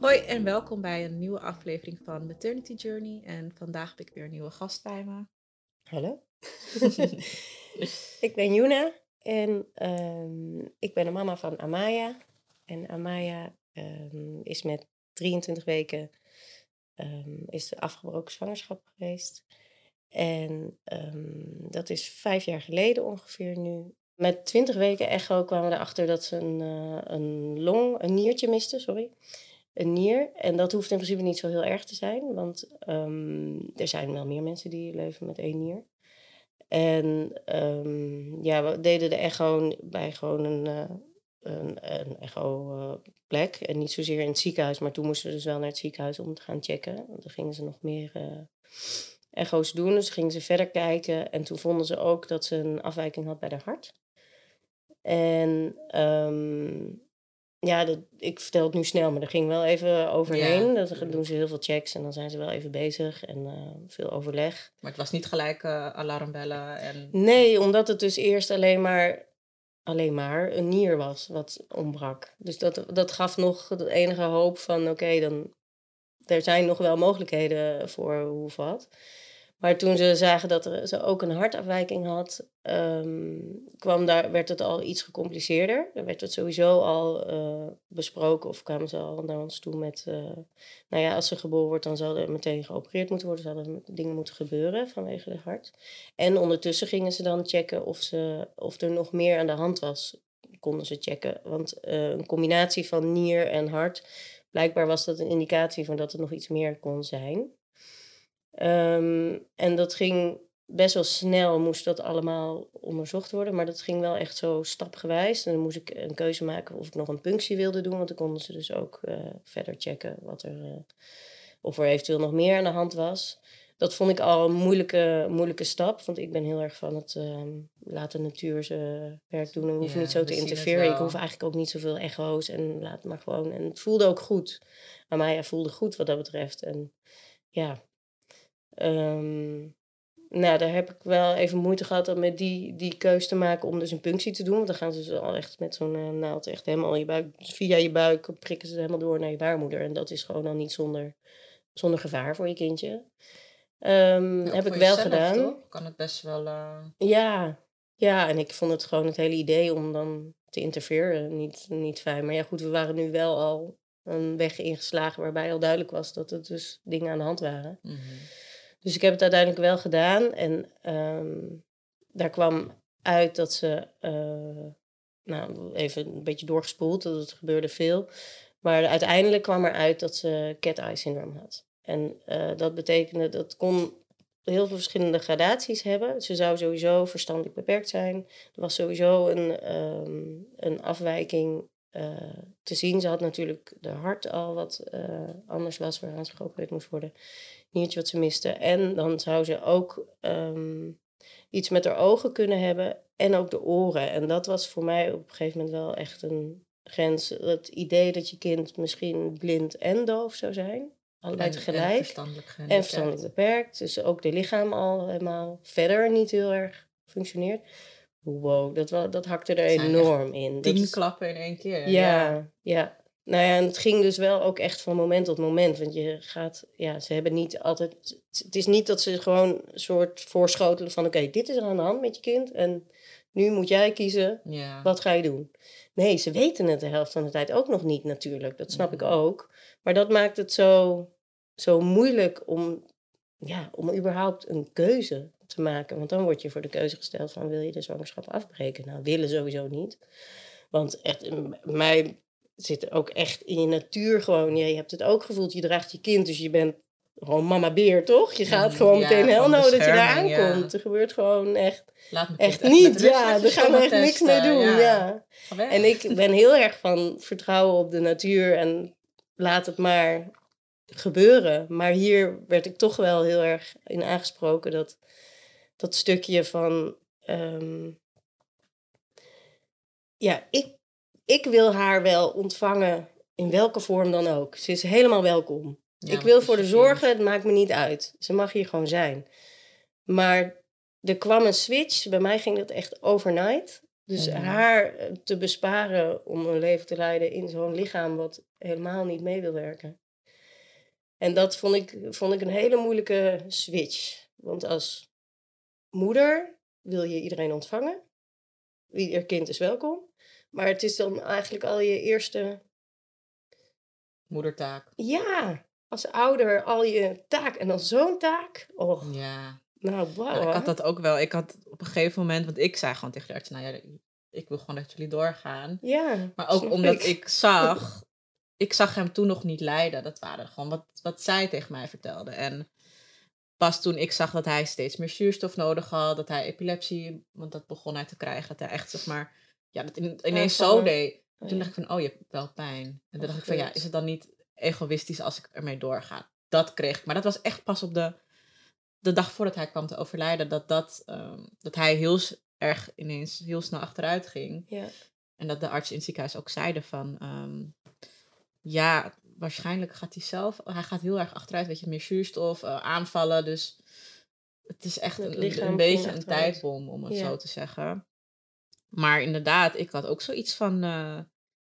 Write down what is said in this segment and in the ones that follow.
Hoi en welkom bij een nieuwe aflevering van Maternity Journey. En vandaag heb ik weer een nieuwe gast bij me. Hallo. ik ben Juna en ehm, ik ben de mama van Amaya. En Amaya ehm, is met 23 weken ehm, is de afgebroken zwangerschap geweest. En dat is vijf jaar geleden ongeveer nu. Met 20 weken echo kwamen we erachter dat ze een, uh, een long, een niertje miste, sorry een nier. En dat hoeft in principe niet zo heel erg te zijn, want um, er zijn wel meer mensen die leven met één nier. En um, ja, we deden de echo bij gewoon een, uh, een, een echo-plek. en niet zozeer in het ziekenhuis, maar toen moesten we dus wel naar het ziekenhuis om te gaan checken. Want dan gingen ze nog meer echo's doen. Dus gingen ze verder kijken. En toen vonden ze ook dat ze een afwijking had bij de hart. En um, ja, dat, ik vertel het nu snel, maar er ging wel even overheen. Ja. Dan doen ze heel veel checks en dan zijn ze wel even bezig en uh, veel overleg. Maar het was niet gelijk uh, alarmbellen en... Nee, omdat het dus eerst alleen maar, alleen maar een nier was wat ontbrak. Dus dat, dat gaf nog de enige hoop van, oké, dan... Er zijn nog wel mogelijkheden voor hoe of. Maar toen ze zagen dat er, ze ook een hartafwijking had, um, kwam daar, werd het al iets gecompliceerder. Er werd het sowieso al uh, besproken of kwamen ze al naar ons toe met... Uh, nou ja, als ze geboren wordt, dan zal er meteen geopereerd moeten worden. Zouden dingen moeten gebeuren vanwege het hart. En ondertussen gingen ze dan checken of, ze, of er nog meer aan de hand was. Konden ze checken. Want uh, een combinatie van nier en hart... Blijkbaar was dat een indicatie van dat het nog iets meer kon zijn. Um, en dat ging best wel snel, moest dat allemaal onderzocht worden. Maar dat ging wel echt zo stapgewijs. En dan moest ik een keuze maken of ik nog een punctie wilde doen. Want dan konden ze dus ook uh, verder checken wat er, uh, of er eventueel nog meer aan de hand was. Dat vond ik al een moeilijke, moeilijke stap. Want ik ben heel erg van het uh, laten natuur zijn werk doen. En hoef niet zo te interfereren. Ik hoef eigenlijk ook niet zoveel echo's. En laat maar gewoon. En het voelde ook goed. Amaya voelde goed wat dat betreft. En ja, Um, nou, daar heb ik wel even moeite gehad om met die, die keus te maken om dus een punctie te doen. Want dan gaan ze dus al echt met zo'n uh, naald echt helemaal in je buik, via je buik prikken ze helemaal door naar je baarmoeder. En dat is gewoon dan niet zonder, zonder gevaar voor je kindje. Um, ja, heb ik wel gedaan. Toch? Kan het best wel. Uh... Ja, ja, en ik vond het gewoon het hele idee om dan te interfereren niet, niet fijn. Maar ja, goed, we waren nu wel al een weg ingeslagen waarbij al duidelijk was dat er dus dingen aan de hand waren. Mm -hmm. Dus ik heb het uiteindelijk wel gedaan. En um, daar kwam uit dat ze, uh, nou even een beetje doorgespoeld, dat het gebeurde veel. Maar uiteindelijk kwam er uit dat ze cat-eye syndroom had. En uh, dat betekende, dat kon heel veel verschillende gradaties hebben. Ze zou sowieso verstandelijk beperkt zijn. Er was sowieso een, um, een afwijking uh, te zien. Ze had natuurlijk de hart al wat uh, anders was, waaraan ze geopereerd moest worden niertje wat ze miste. En dan zou ze ook um, iets met haar ogen kunnen hebben en ook de oren. En dat was voor mij op een gegeven moment wel echt een grens. Het idee dat je kind misschien blind en doof zou zijn. Allebei en, tegelijk. En verstandelijk, en verstandelijk beperkt. Dus ook de lichaam al helemaal verder niet heel erg functioneert. Wow, dat, dat hakte er enorm in. Tien klappen in één keer. Ja, ja, ja. Nou ja, en het ging dus wel ook echt van moment tot moment. Want je gaat, ja, ze hebben niet altijd. Het is niet dat ze gewoon een soort voorschotelen van: oké, dit is er aan de hand met je kind. En nu moet jij kiezen, ja. wat ga je doen? Nee, ze weten het de helft van de tijd ook nog niet natuurlijk. Dat snap ik ook. Maar dat maakt het zo, zo moeilijk om, ja, om überhaupt een keuze te maken. Want dan word je voor de keuze gesteld van wil je de zwangerschap afbreken? Nou, willen sowieso niet. Want echt, mij zit ook echt in je natuur gewoon. Ja, je hebt het ook gevoeld, je draagt je kind, dus je bent gewoon mama beer, toch? Je gaat gewoon meteen heel nodig dat je daar aankomt. Er gebeurt gewoon echt, echt niet. Ja, daar gaan we echt niks mee doen. Ja. En ik ben heel erg van vertrouwen op de natuur en laat het maar gebeuren. Maar hier werd ik toch wel heel erg in aangesproken dat dat stukje van. Um, ja, ik ik wil haar wel ontvangen in welke vorm dan ook. Ze is helemaal welkom. Ik wil voor de zorgen, het maakt me niet uit. Ze mag hier gewoon zijn. Maar er kwam een switch. Bij mij ging dat echt overnight. Dus Mhm. haar eh, te besparen om een leven te leiden in zo'n lichaam wat helemaal niet mee wil werken. En dat vond ik, vond ik een hele moeilijke switch. Want als moeder wil je iedereen ontvangen. Ieder kind is welkom. Maar het is dan eigenlijk al je eerste Moedertaak. ja, als ouder al je taak en dan zo'n taak. Oh, Ja. nou, wauw. Nou, ik had dat ook wel. Ik had op een gegeven moment, want ik zei gewoon tegen de arts, nou ja, ik wil gewoon dat jullie doorgaan. Ja, Maar ook omdat ik zag, ik zag hem toen nog niet lijden. Dat waren gewoon wat, wat zij tegen mij vertelde. En pas toen ik zag dat hij steeds meer zuurstof nodig had, dat hij epilepsie, want dat begon hij te krijgen, dat hij echt zeg maar, ja, dat in- ineens zo deed. Oh, Toen dacht ik van, oh, je hebt wel pijn. En toen dacht ik van, ja, is het dan niet egoïstisch als ik ermee doorga? Dat kreeg ik. Maar dat was echt pas op de, de dag voordat hij kwam te overlijden, dat, dat, ehm, dat hij heel erg ineens heel snel achteruit ging. Ja, En dat de arts in het ziekenhuis ook zeiden van... ehm, ja, waarschijnlijk gaat hij zelf... Hij gaat heel erg achteruit, weet je, meer zuurstof, eh, aanvallen. Dus het is echt Het een, een, beetje een tijdbom, om het Ja. zo te zeggen. Maar inderdaad, ik had ook zoiets van... eh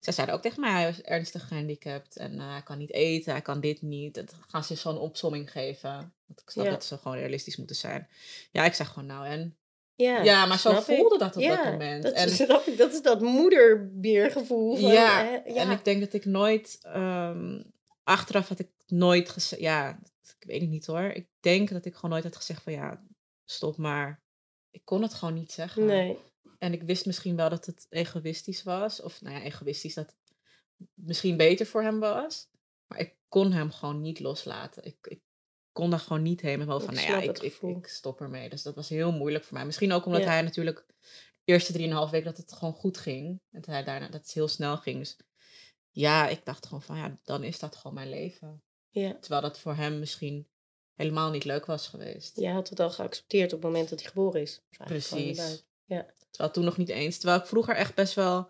zij zeiden ook tegen mij, hij is ernstig gehandicapt. En eh, hij kan niet eten, hij kan dit niet. Dat gaan ze zo'n opsomming geven. Want ik snap Ja. dat ze gewoon realistisch moeten zijn. Ja, ik zeg gewoon nou en... ja, Ja, maar zo ik. voelde dat op ja, dat moment. Dat, En- snap ik. Dat is dat moederbiergevoel. Van, Ja, hè, En ik denk dat ik nooit, ehm, achteraf had ik nooit gezegd, ja, ik weet het niet hoor. Ik denk dat ik gewoon nooit had gezegd van ja, stop maar. Ik kon het gewoon niet zeggen. Nee, En ik wist misschien wel dat het egoïstisch was. Of nou ja, egoïstisch dat het misschien beter voor hem was. Maar ik kon hem gewoon niet loslaten. Ik, ik kon daar gewoon niet heen met me van, nou ja, ik, stop ermee. Dus dat was heel moeilijk voor mij. Misschien ook omdat Ja. hij natuurlijk de eerste drieënhalf weken dat het gewoon goed ging. En dat hij daarna, dat het heel snel ging. Dus ja, ik dacht gewoon van, ja, dan is dat gewoon mijn leven. ja. Terwijl dat voor hem misschien helemaal niet leuk was geweest. Jij had het al geaccepteerd op het moment dat hij geboren is. Precies. Ja. Terwijl toen nog niet eens. Terwijl ik vroeger echt best wel.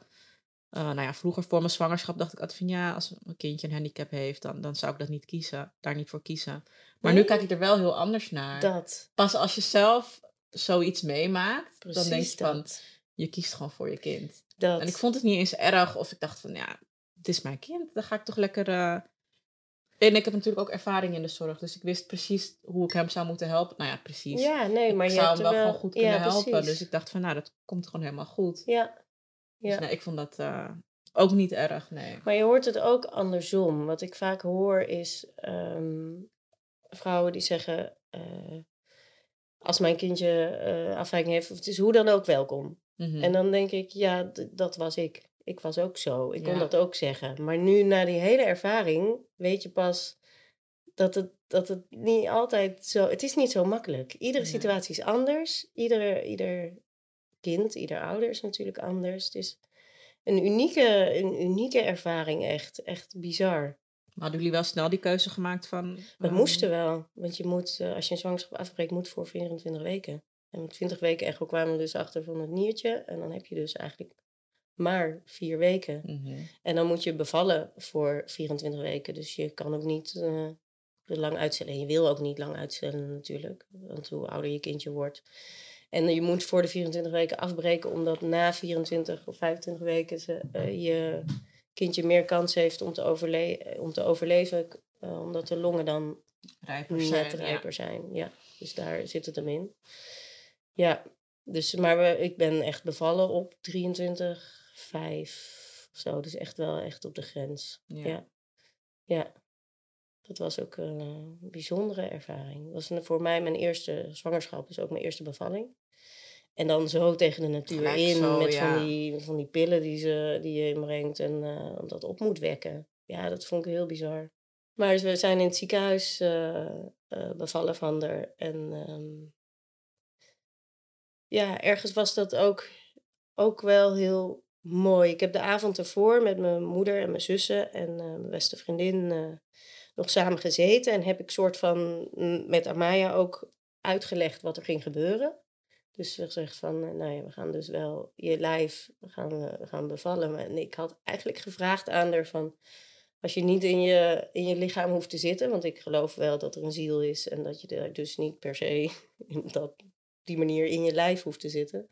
eh, nou ja, vroeger voor mijn zwangerschap dacht ik altijd van ja, als een kindje een handicap heeft, dan, dan zou ik dat niet kiezen. Daar niet voor kiezen. Maar nu kijk ik er wel heel anders naar. Dat. Pas als je zelf zoiets meemaakt, dan denk je van dat. je kiest gewoon voor je kind. dat. En ik vond het niet eens erg of ik dacht van ja, het is mijn kind. Dan ga ik toch lekker. eh, En ik heb natuurlijk ook ervaring in de zorg, dus ik wist precies hoe ik hem zou moeten helpen. Nou ja, precies. Ja, nee, maar ik je zou hem wel wel... gewoon goed kunnen ja, helpen. precies. Dus ik dacht van nou, dat komt gewoon helemaal goed. Ja. Dus Ja. nee, ik vond dat eh, ook niet erg, nee. Maar je hoort het ook andersom. Wat ik vaak hoor is ehm, vrouwen die zeggen: eh, Als mijn kindje eh, afwijking heeft, of het is hoe dan ook welkom. Mhm. En dan denk ik: Ja, dat was ik. Ik was ook zo. Ik kon Ja. dat ook zeggen. Maar nu, na die hele ervaring, weet je pas dat het, dat het niet altijd zo. Het is niet zo makkelijk. Iedere Nee. situatie is anders. Ieder, ieder kind, ieder ouder is natuurlijk anders. Het is een unieke, een unieke ervaring, echt. Echt bizar. Maar hadden jullie wel snel die keuze gemaakt van... We ehm, moesten wel. Want je moet, eh, als je een zwangerschap afbreekt, moet voor 24 weken. En met 20 weken echo kwamen we dus achter van het niertje. En dan heb je dus eigenlijk maar vier weken. mhm. En dan moet je bevallen voor 24 weken. Dus je kan ook niet eh, lang uitstellen. En je wil ook niet lang uitstellen natuurlijk. Want hoe ouder je kindje wordt. En je moet voor de 24 weken afbreken. Omdat na 24 of 25 weken ze, eh, je kindje meer kans heeft om te, overle om te overleven. eh, omdat de longen dan Rijper net zijn, ja. rijper zijn. Ja, dus daar zit het hem in. Ja, dus, maar we, ik ben echt bevallen op 23, 5 of zo. Dus echt wel echt op de grens. Ja. Ja. ja. Dat was ook een bijzondere ervaring. Dat was een- voor mij mijn eerste zwangerschap, dus ook mijn eerste bevalling. En dan zo tegen de natuur Gelijk in, zo, met ja. van, die, van die pillen die, ze, die je inbrengt en eh, dat op moet wekken. Ja, dat vond ik heel bizar. Maar we zijn in het ziekenhuis eh, eh, bevallen van haar. En ehm, ja, ergens was dat ook, ook wel heel mooi. Ik heb de avond ervoor met mijn moeder en mijn zussen en eh, mijn beste vriendin eh, nog samen gezeten. En heb ik soort van mm, met Amaya ook uitgelegd wat er ging gebeuren. Dus we gezegd van, eh, nou ja, we gaan dus wel je lijf, gaan, gaan bevallen. En ik had eigenlijk gevraagd aan haar van, als je niet in je, in je lichaam hoeft te zitten, want ik geloof wel dat er een ziel is en dat je er dus niet per se dat die manier in je lijf hoeft te zitten.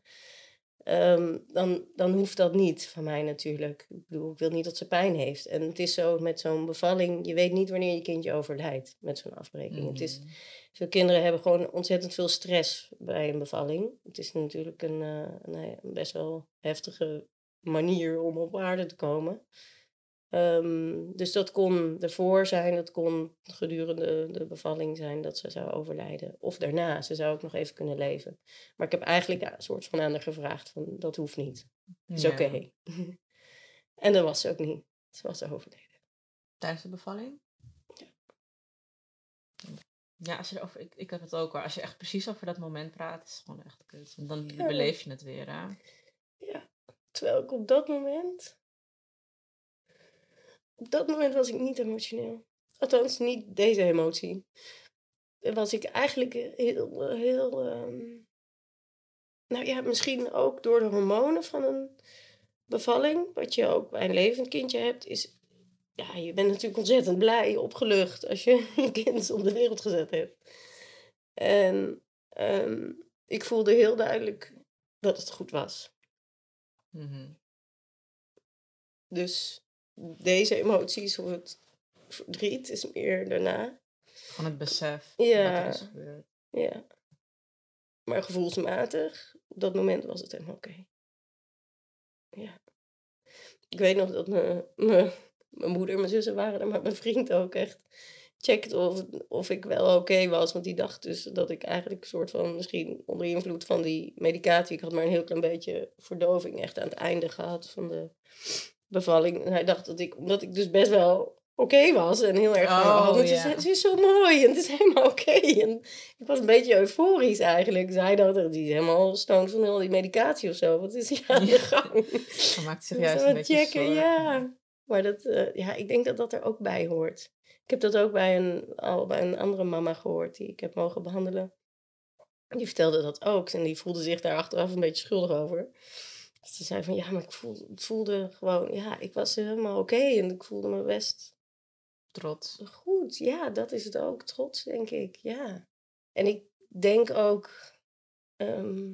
Ehm, dan, dan hoeft dat niet van mij natuurlijk. Ik bedoel, ik wil niet dat ze pijn heeft. En het is zo met zo'n bevalling, je weet niet wanneer je kindje overlijdt met zo'n afbreking. Het is, Mhm. veel kinderen hebben gewoon ontzettend veel stress bij een bevalling. Het is natuurlijk een, eh, een best wel heftige manier om op aarde te komen. Ehm, dus dat kon ervoor zijn, dat kon gedurende de bevalling zijn dat ze zou overlijden. Of daarna, ze zou ook nog even kunnen leven. Maar ik heb eigenlijk ja, een soort van aan haar gevraagd van dat hoeft niet. Is Ja. oké. en dat was ze ook niet. Ze was overleden. Tijdens de bevalling? Ja, als je erover, ik, ik heb het ook hoor. Als je echt precies over dat moment praat, is het gewoon echt kut. Want dan Ja. beleef je het weer, hè? Ja, terwijl ik op dat moment. Op dat moment was ik niet emotioneel. Althans, niet deze emotie. Was ik eigenlijk heel, heel. ehm, nou ja, misschien ook door de hormonen van een bevalling. Wat je ook bij een levend kindje hebt, is. Ja, je bent natuurlijk ontzettend blij, opgelucht als je een kind op de wereld gezet hebt. En ehm, ik voelde heel duidelijk dat het goed was. Mhm. Dus deze emoties of het verdriet is meer daarna. Gewoon het besef Ja. wat er is gebeurd. Ja. Maar gevoelsmatig, op dat moment was het helemaal oké. Ja. Ik weet nog dat mijn, mijn, mijn moeder en mijn zussen waren er, maar mijn vriend ook echt checkte of, of ik wel oké was. Want die dacht dus dat ik eigenlijk een soort van, misschien onder invloed van die medicatie, ik had maar een heel klein beetje verdoving echt aan het einde gehad van de bevalling. En hij dacht dat ik, omdat ik dus best wel oké was en heel erg Oh, het, is, ja. het is zo mooi en het is helemaal oké. En ik was een beetje euforisch eigenlijk. Dus hij dacht dat hij is helemaal stoned van heel die medicatie of zo. Wat is hij aan de gang? Dan maakt zich Dus juist een beetje checken, zorgen. ja. Maar dat, eh, ja, ik denk dat dat er ook bij hoort. Ik heb dat ook bij een, al bij een andere mama gehoord die ik heb mogen behandelen. Die vertelde dat ook en die voelde zich daar achteraf een beetje schuldig over. Ze zei van ja, maar ik voelde, voelde gewoon, ja, ik was helemaal oké en ik voelde me best Trots. goed. Ja, dat is het ook. Trots, denk ik. Ja. En ik denk ook, ehm,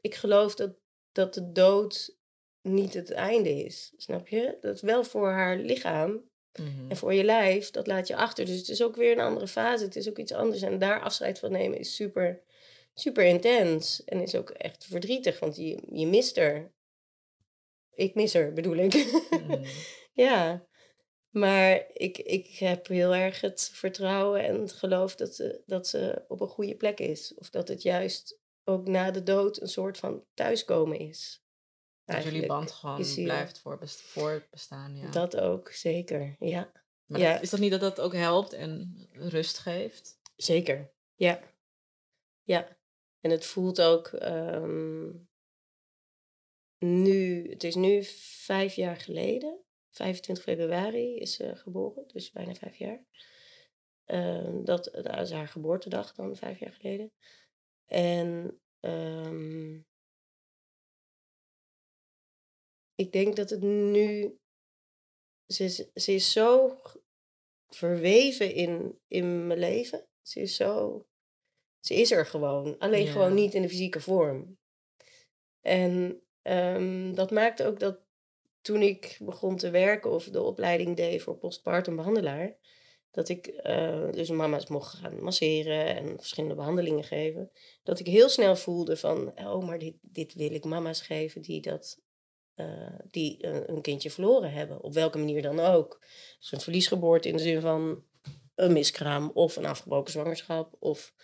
ik geloof dat, dat de dood niet het einde is. Snap je? Dat wel voor haar lichaam Mhm. en voor je lijf, dat laat je achter. Dus het is ook weer een andere fase. Het is ook iets anders. En daar afscheid van nemen is super, super intens. En is ook echt verdrietig, want je, je mist er. Ik mis er, bedoel ik. Mhm. ja. Maar ik, ik heb heel erg het vertrouwen en het geloof dat ze, dat ze op een goede plek is. Of dat het juist ook na de dood een soort van thuiskomen is. Dat jullie band gewoon blijft voortbest- voortbestaan, ja. Dat ook, zeker. Ja, maar ja. is dat niet dat dat ook helpt en rust geeft? zeker. Ja. Ja. En het voelt ook ehm, nu, het is nu vijf jaar geleden. 25 februari is ze geboren, dus bijna vijf jaar. Ehm, dat, dat is haar geboortedag dan, vijf jaar geleden. En ehm, ik denk dat het nu. Ze is, ze is zo verweven in, in mijn leven. Ze is zo. Ze is er gewoon. Alleen Ja. gewoon niet in de fysieke vorm. En ehm, dat maakt ook dat toen ik begon te werken of de opleiding deed voor postpartum behandelaar, dat ik eh, dus mama's mocht gaan masseren en verschillende behandelingen geven, dat ik heel snel voelde van, oh, maar dit, dit wil ik mama's geven die dat, eh, die eh, een kindje verloren hebben, op welke manier dan ook. Dus een verliesgeboorte in de zin van een miskraam of een afgebroken zwangerschap of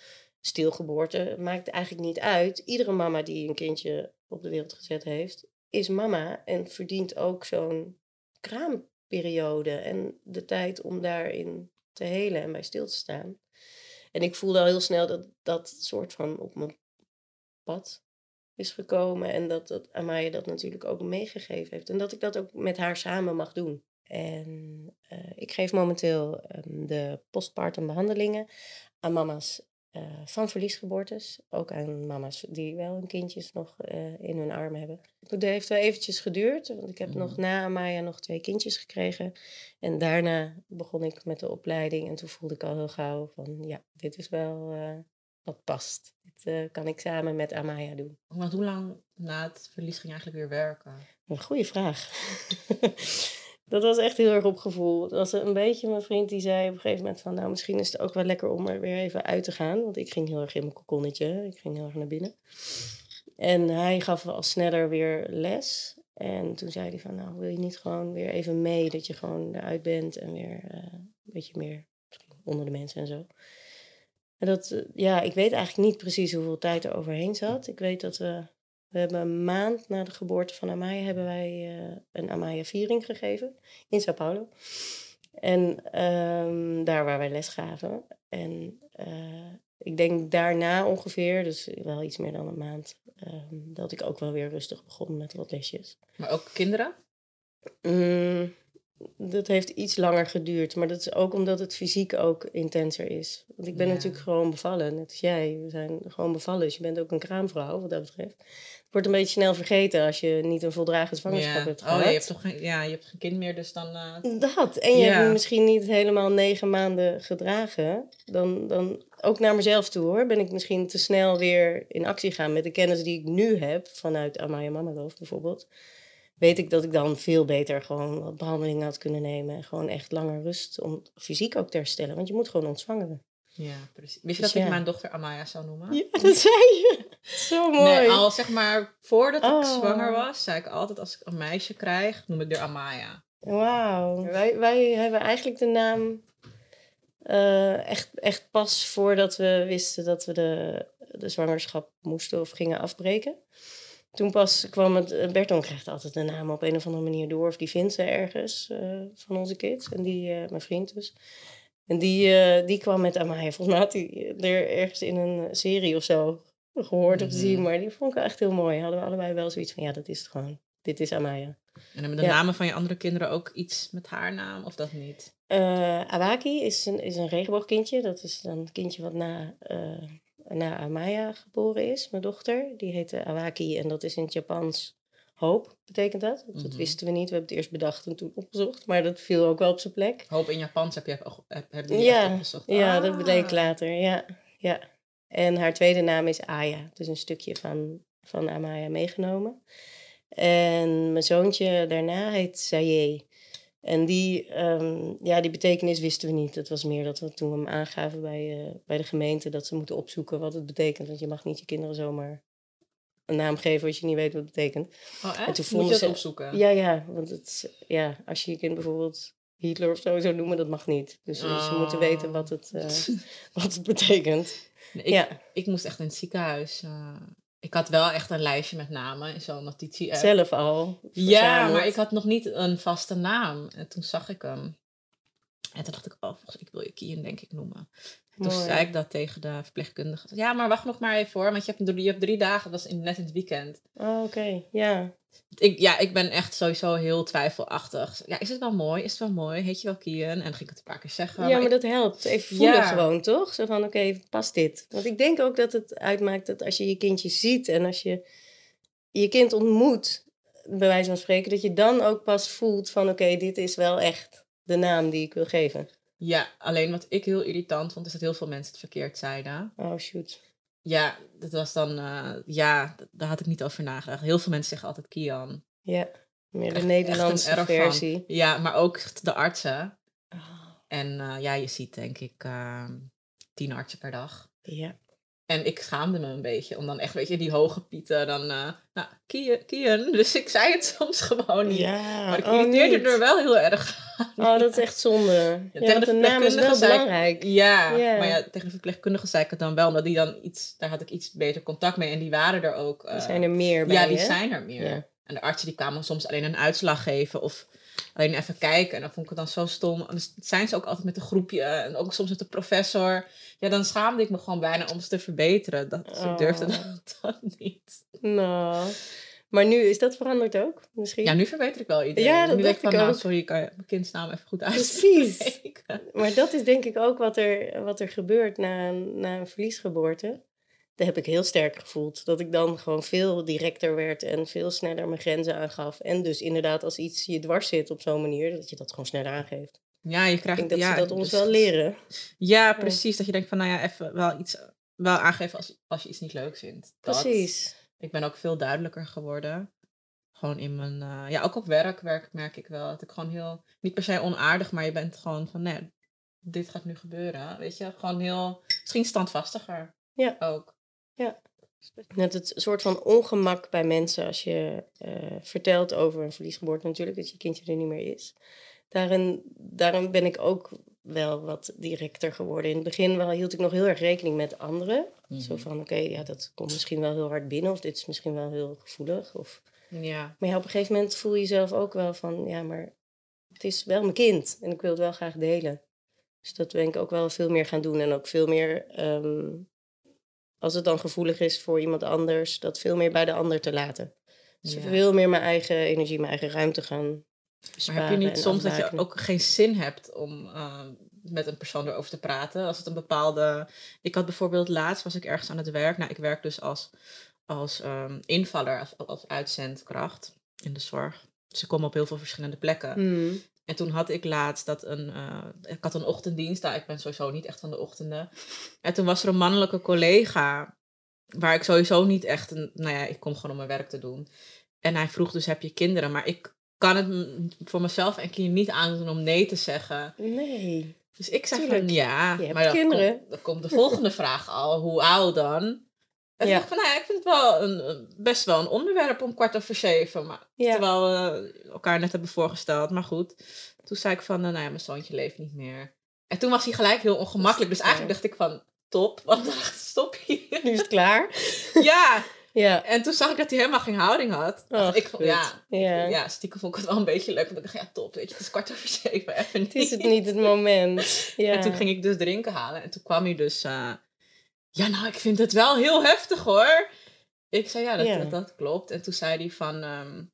stilgeboorte, maakt eigenlijk niet uit. Iedere mama die een kindje op de wereld gezet heeft, is mama en verdient ook zo'n kraamperiode en de tijd om daarin te helen en bij stil te staan. En ik voelde al heel snel dat dat soort van op mijn pad is gekomen en dat, dat Amaya dat natuurlijk ook meegegeven heeft en dat ik dat ook met haar samen mag doen. En eh, ik geef momenteel ehm, de postpartum behandelingen aan mama's eh, van verliesgeboortes. Ook aan mama's die wel hun kindjes nog eh, in hun armen hebben. Dat heeft wel eventjes geduurd, want ik heb nog Mhm. na Amaya nog twee kindjes gekregen. En daarna begon ik met de opleiding en toen voelde ik al heel gauw van ja, dit is wel, eh, wat past. Dit kan ik samen met Amaya doen. Want hoe lang na het verlies ging je eigenlijk weer werken? Een goede vraag. dat was echt heel erg op gevoel. Dat was een beetje mijn vriend die zei op een gegeven moment van... nou, misschien is het ook wel lekker om er weer even uit te gaan. Want ik ging heel erg in mijn kokonnetje. Ik ging heel erg naar binnen. En hij gaf al sneller weer les. En toen zei hij van, nou, wil je niet gewoon weer even mee... dat je gewoon eruit bent en weer eh, een beetje meer onder de mensen en zo. En dat, eh, ja, ik weet eigenlijk niet precies hoeveel tijd er overheen zat. Ik weet dat we, we hebben een maand na de geboorte van Amaya hebben wij uh, een Amaya-viering gegeven in Sao Paulo. En um, daar waar wij les gaven. En uh, ik denk daarna ongeveer, dus wel iets meer dan een maand, um, dat ik ook wel weer rustig begon met wat lesjes. Maar ook kinderen? Mm, dat heeft iets langer geduurd. Maar dat is ook omdat het fysiek ook intenser is. Want ik ben Ja. natuurlijk gewoon bevallen, net als jij. We zijn gewoon bevallen, dus je bent ook een kraamvrouw wat dat betreft. Het wordt een beetje snel vergeten als je niet een voldragen zwangerschap hebt Oh, gehad. je hebt toch geen, ja, je hebt geen kind meer, dus dan... eh, Dat. En je Ja. hebt misschien niet helemaal negen maanden gedragen. Dan, dan ook naar mezelf toe hoor. Ben ik misschien te snel weer in actie gaan met de kennis die ik nu heb. Vanuit Amaya Mama Love bijvoorbeeld. Weet ik dat ik dan veel beter gewoon wat behandelingen had kunnen nemen. En gewoon echt langer rust om fysiek ook te herstellen. Want je moet gewoon ontzwangeren. ja, precies. Wist je Dus dat ik mijn dochter Amaya zou noemen? Ja, dat zei je. Zo mooi. Nee, al zeg maar, voordat ik Oh. zwanger was, zei ik altijd als ik een meisje krijg, noem ik haar Amaya. Wauw. Wij, wij hebben eigenlijk de naam eh, echt, echt pas voordat we wisten dat we de, de zwangerschap moesten of gingen afbreken. Toen pas kwam het, eh, Berton krijgt altijd een naam op een of andere manier door. Of die vindt ze ergens eh, van onze kids. En die, eh, mijn vriend dus. En die, die kwam met Amaya. Volgens mij had hij er ergens in een serie of zo gehoord of Mhm. gezien. Maar die vond ik echt heel mooi. Hadden we allebei wel zoiets van, ja, dat is het gewoon. Dit is Amaya. En hebben de Ja. namen van je andere kinderen ook iets met haar naam, of dat niet? Awaki is een, is een regenboogkindje. Dat is dan het kindje wat na, na Amaya geboren is, mijn dochter. Die heette Awaki en dat is in het Japans hoop, betekent dat. Dat Mhm. wisten we niet. We hebben het eerst bedacht en toen opgezocht. Maar dat viel ook wel op zijn plek. Hoop in Japans heb je heb, heb je Ja, opgezocht. Ja, dat Ah. bleek later. Ja, ja. En haar tweede naam is Aya. Dus een stukje van, van Amaya meegenomen. En mijn zoontje daarna heet Saye. En die, ehm, ja, die betekenis wisten we niet. Het was meer dat we toen we hem aangaven bij, eh, bij de gemeente... dat ze moeten opzoeken wat het betekent. Want je mag niet je kinderen zomaar een naam geven... als je niet weet wat het betekent. Oh, echt? En toen Moet je dat ze- opzoeken? Ja, ja, want het, ja, als je je kind bijvoorbeeld Hitler of zo zou noemen... dat mag niet. Dus eh, ze moeten weten wat het, eh, wat het betekent. Nee, ik, ja. ik moest echt in het ziekenhuis. Ik had wel echt een lijstje met namen in zo'n notitie-app. Zelf al. Ja, maar ik had nog niet een vaste naam. En toen zag ik hem. En toen dacht ik, oh, volgens ik wil je Kian denk ik noemen. En toen Mooi. zei ik dat tegen de verpleegkundige. Ja, maar wacht nog maar even hoor, want je hebt, drie- je hebt drie dagen, dat was in, net in het weekend. Oh, oké. Ja. Ik, ja, ik ben echt sowieso heel twijfelachtig. Ja, is het wel mooi? Is het wel mooi? Heet je wel Kian? En dan ging ik het een paar keer zeggen. ja, maar ik- dat helpt. Even voelen Ja. gewoon, toch? Zo van, oké, past dit? Want ik denk ook dat het uitmaakt dat als je je kindje ziet... en als je je kind ontmoet, bij wijze van spreken... dat je dan ook pas voelt van, oké, dit is wel echt de naam die ik wil geven. Ja, alleen wat ik heel irritant vond, is dat heel veel mensen het verkeerd zeiden. Oh, shoot. Ja, dat was dan, eh, ja, daar had ik niet over nagedacht. Heel veel mensen zeggen altijd Kian. Ja, meer de Echt- Nederlandse echt van. versie. Ja, maar ook de artsen. Oh, En eh, ja, je ziet denk ik eh, tien artsen per dag. ja. En ik schaamde me een beetje om dan echt, weet je, die hoge pieten dan, eh nou, Kian, Kian. Dus ik zei het soms gewoon niet. Ja, maar ik oh, irriteerde er wel heel erg aan. Oh, dat is echt zonde. Ja, tegen de de naam is wel ik- belangrijk. Ja, maar ja, tegen de verpleegkundige zei ik het dan wel, omdat die dan iets, daar had ik iets beter contact mee en die waren er ook. Er eh, zijn er meer bij, Ja, die hè? zijn er meer. Ja. En de artsen die kwamen soms alleen een uitslag geven of alleen even kijken. En dan vond ik het dan zo stom. En dus zijn ze ook altijd met een groepje en ook soms met de professor. Ja, dan schaamde ik me gewoon bijna om ze te verbeteren. Dat ze Oh. durfden dat dan niet. Nou, maar nu is dat veranderd ook, misschien? Ja, nu verbeter ik wel iedereen. Ja, dat nu dacht ik van, ik nou, ook. sorry, kan je mijn kindsnaam even goed Precies. uitspreken? Maar dat is denk ik ook wat er, wat er gebeurt na, na een verliesgeboorte. Dat heb ik heel sterk gevoeld. Dat ik dan gewoon veel directer werd en veel sneller mijn grenzen aangaf. En dus inderdaad als iets je dwars zit op zo'n manier, dat je dat gewoon sneller aangeeft. Ja, je Ik krijgt... denk dat ja, ze dat ons dus- wel leren. Ja, precies. Dat je denkt van, nou ja, even wel iets wel aangeven als, als je iets niet leuk vindt. Dat. Precies. Ik ben ook veel duidelijker geworden. Gewoon in mijn, eh, ja, ook op werk, werk merk ik wel. Dat ik gewoon heel, niet per se onaardig, maar je bent gewoon van, nee, dit gaat nu gebeuren. Weet je, gewoon heel, misschien standvastiger. Ja. Ook. Net het soort van ongemak bij mensen als je eh, vertelt over een verliesgeboorte natuurlijk, dat je kindje er niet meer is. Daarin, daarom ben ik ook wel wat directer geworden. In het begin wel, hield ik nog heel erg rekening met anderen. Zo Mhm. van, oké, ja, dat komt misschien wel heel hard binnen of dit is misschien wel heel gevoelig. Of... Ja. Maar ja, op een gegeven moment voel je jezelf ook wel van, ja, maar het is wel mijn kind en ik wil het wel graag delen. Dus dat ben ik ook wel veel meer gaan doen en ook veel meer, ehm, als het dan gevoelig is voor iemand anders, dat veel meer bij de ander te laten. Dus Ja. veel meer mijn eigen energie, mijn eigen ruimte gaan Maar besparen. heb je niet soms dat je ook geen zin hebt om eh, met een persoon erover te praten? Als het een bepaalde... Ik had bijvoorbeeld laatst, was ik ergens aan het werk. Nou, ik werk dus als, als ehm, invaller, als, als uitzendkracht in de zorg. Dus ik kom op heel veel verschillende plekken. Hmm. En toen had ik laatst dat een... eh, ik had een ochtenddienst. Nou, ik ben sowieso niet echt van de ochtenden. En toen was er een mannelijke collega... Waar ik sowieso niet echt... Een, nou ja, ik kom gewoon om mijn werk te doen. En hij vroeg dus, heb je kinderen? Maar ik kan het voor mezelf en keer niet aandoen om nee te zeggen. Nee. Dus ik zeg Tuurlijk. van ja. Je hebt maar dan kinderen. Komt, dan komt de volgende vraag al. Hoe oud dan? En Ja. ik van, nou ja, ik vind het wel een, best wel een onderwerp om kwart over zeven. Maar, Ja. Terwijl we elkaar net hebben voorgesteld. Maar goed, toen zei ik van, eh, nou ja, mijn zoontje leeft niet meer. En toen was hij gelijk heel ongemakkelijk. Dus eigenlijk dacht ik van, top. Want dan stop hier. Nu is het klaar. ja, Ja. en toen zag ik dat hij helemaal geen houding had. Ik ja, Ja. ja, stiekem vond ik het wel een beetje leuk. Want ik dacht, ja, top, weet je, het is kwart over zeven, even Het is het niet het moment. Ja. En toen ging ik dus drinken halen. En toen kwam hij dus, eh, ja, nou, ik vind het wel heel heftig, hoor. Ik zei, ja, dat, Ja. Dat, dat klopt. En toen zei hij van, ehm,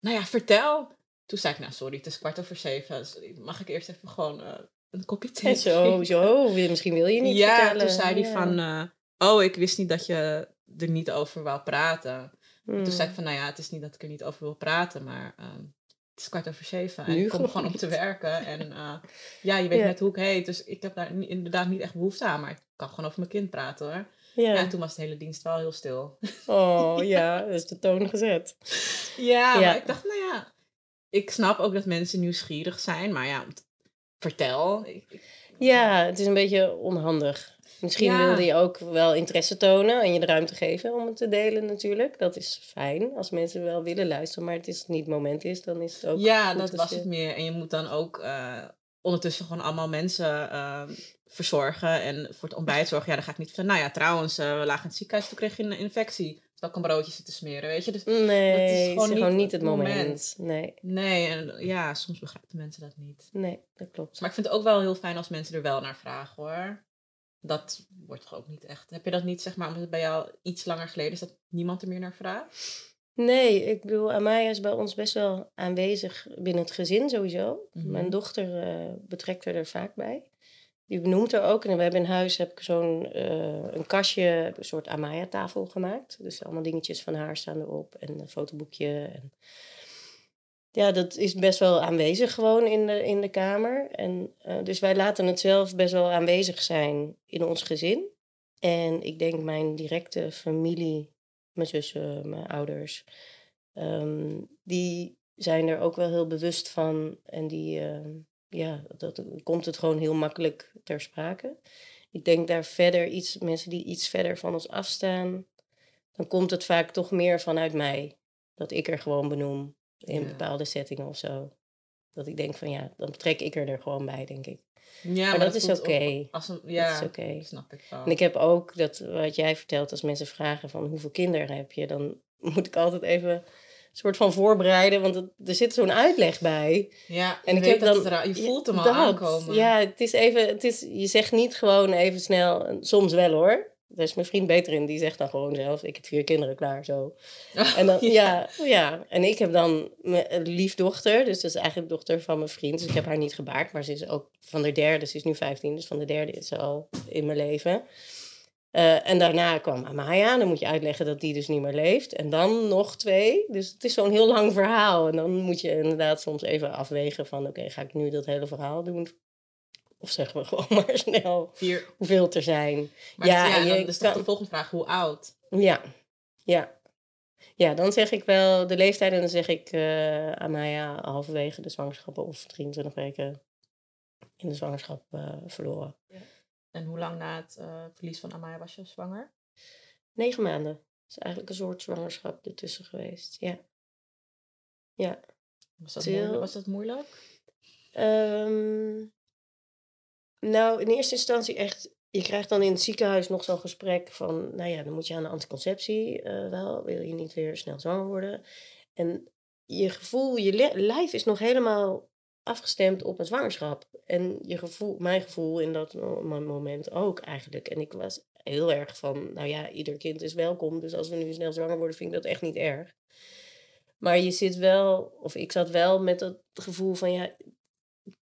nou ja, vertel. Toen zei ik, nou, sorry, het is kwart over zeven. Dus Mag ik eerst even gewoon eh, een kopje thee En zo, zo. Misschien wil je niet ja, vertellen. toen zei hij Ja. van, eh, oh, ik wist niet dat je er niet over wou praten. Hmm. Toen zei ik van, nou ja, het is niet dat ik er niet over wil praten, maar ehm, het is kwart over zeven. En Nu ik kom gewoon om te werken. En eh, ja, je weet Ja. net hoe ik heet, dus ik heb daar inderdaad niet echt behoefte aan. Maar ik kan gewoon over mijn kind praten hoor. Ja. Ja, en toen was de hele dienst wel heel stil. Oh ja, dat is de toon gezet. ja, Ja. maar ik dacht, nou ja, ik snap ook dat mensen nieuwsgierig zijn. Maar ja, vertel. Ik, ik- Ja, het is een beetje onhandig. Misschien Ja. wilde je ook wel interesse tonen en je de ruimte geven om het te delen natuurlijk. Dat is fijn als mensen wel willen luisteren, maar het is niet het moment is, dan is het ook ja, dat was je- het meer. En je moet dan ook eh, ondertussen gewoon allemaal mensen eh, verzorgen. En voor het ontbijt zorgen. Ja, dan ga ik niet van, nou ja, trouwens, eh, we lagen in het ziekenhuis, toen kreeg je een infectie. Terwijl ik een broodje zit te smeren, weet je. Dus Nee, Dat is gewoon niet het moment. moment. Nee, nee, en ja, soms begrijpen mensen dat niet. nee, dat klopt. Maar ik vind het ook wel heel fijn als mensen er wel naar vragen hoor. Dat wordt toch ook niet echt. Heb je dat niet, zeg maar, omdat het bij jou iets langer geleden is dat niemand er meer naar vraagt? Nee, ik bedoel, Amaya is bij ons best wel aanwezig binnen het gezin sowieso. Mhm. Mijn dochter eh, betrekt er, er vaak bij. Die benoemt er ook. En we hebben in huis heb ik zo'n eh, een kastje, een soort Amaya-tafel gemaakt. Dus allemaal dingetjes van haar staan erop en een fotoboekje. En ja, dat is best wel aanwezig gewoon in de, in de kamer. En, eh, dus wij laten het zelf best wel aanwezig zijn in ons gezin. En ik denk mijn directe familie, mijn zussen, mijn ouders, ehm, die zijn er ook wel heel bewust van. En die, ehm, ja, dat komt het gewoon heel makkelijk ter sprake. Ik denk daar verder iets, mensen die iets verder van ons afstaan, dan komt het vaak toch meer vanuit mij. Dat ik er gewoon benoem in Ja. bepaalde settingen of zo. Dat ik denk van ja, dan betrek ik er er gewoon bij, denk ik. Ja, Maar dat is oké. ook Als een, ja, is oké. snap ik wel. En ik heb ook, dat, wat jij vertelt, als mensen vragen van hoeveel kinderen heb je, dan moet ik altijd even een soort van voorbereiden, want het, er zit zo'n uitleg bij. ja, En je ik weet heb dat dan, je voelt hem al dat. aankomen. Ja, het is even, het is, je zegt niet gewoon even snel, soms wel hoor. Daar is mijn vriend beter in, die zegt dan gewoon zelf, ik heb vier kinderen klaar, zo. En dan, ja. Ja, en ik heb dan mijn liefdochter, dus dat is eigenlijk de dochter van mijn vriend. Dus ik heb haar niet gebaard, maar ze is ook van de derde, ze is nu 15, dus van de derde is ze al in mijn leven. Eh, en daarna kwam Amaya, dan moet je uitleggen dat die dus niet meer leeft. En dan nog twee, dus het is zo'n heel lang verhaal. En dan moet je inderdaad soms even afwegen van, oké, ga ik nu dat hele verhaal doen? Of zeggen we gewoon maar snel Vier. hoeveel er zijn. Maar Ja, ja, dan kan- de volgende vraag, hoe oud? Ja, ja. Ja, dan zeg ik wel de leeftijd en dan zeg ik eh Amaya halverwege de zwangerschap of 23 weken in de zwangerschap eh, verloren. En hoe lang na het eh, verlies van Amaya was je zwanger? Negen maanden. Dat is eigenlijk een soort zwangerschap ertussen geweest. Ja. Ja. Was dat, Til- moeilijk? Was dat moeilijk? Ehm, nou, in eerste instantie echt. Je krijgt dan in het ziekenhuis nog zo'n gesprek van, nou ja, dan moet je aan de anticonceptie eh, wel, wil je niet weer snel zwanger worden. En je gevoel, je li- lijf is nog helemaal afgestemd op een zwangerschap. En je gevoel, mijn gevoel in dat mo- mo- moment ook eigenlijk. En ik was heel erg van, nou ja, ieder kind is welkom, dus als we nu snel zwanger worden, vind ik dat echt niet erg. Maar je zit wel, of ik zat wel met dat gevoel van, ja,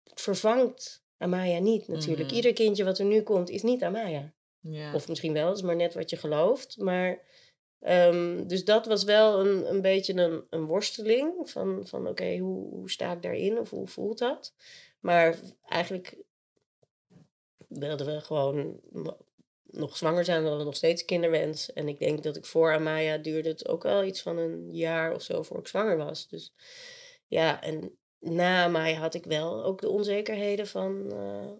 het vervangt Amaya niet natuurlijk. Mhm. Ieder kindje wat er nu komt, is niet Amaya. Ja. Of misschien wel, is maar net wat je gelooft. Maar, ehm, dus dat was wel een, een beetje een, een worsteling. Van, van oké, hoe, hoe sta ik daarin? Of hoe voelt dat? Maar eigenlijk wilden we gewoon no- nog zwanger zijn. We hadden nog steeds kinderwens. En ik denk dat ik voor Amaya duurde het ook wel iets van een jaar of zo voor ik zwanger was. Dus ja, en na Amaya had ik wel ook de onzekerheden van... eh,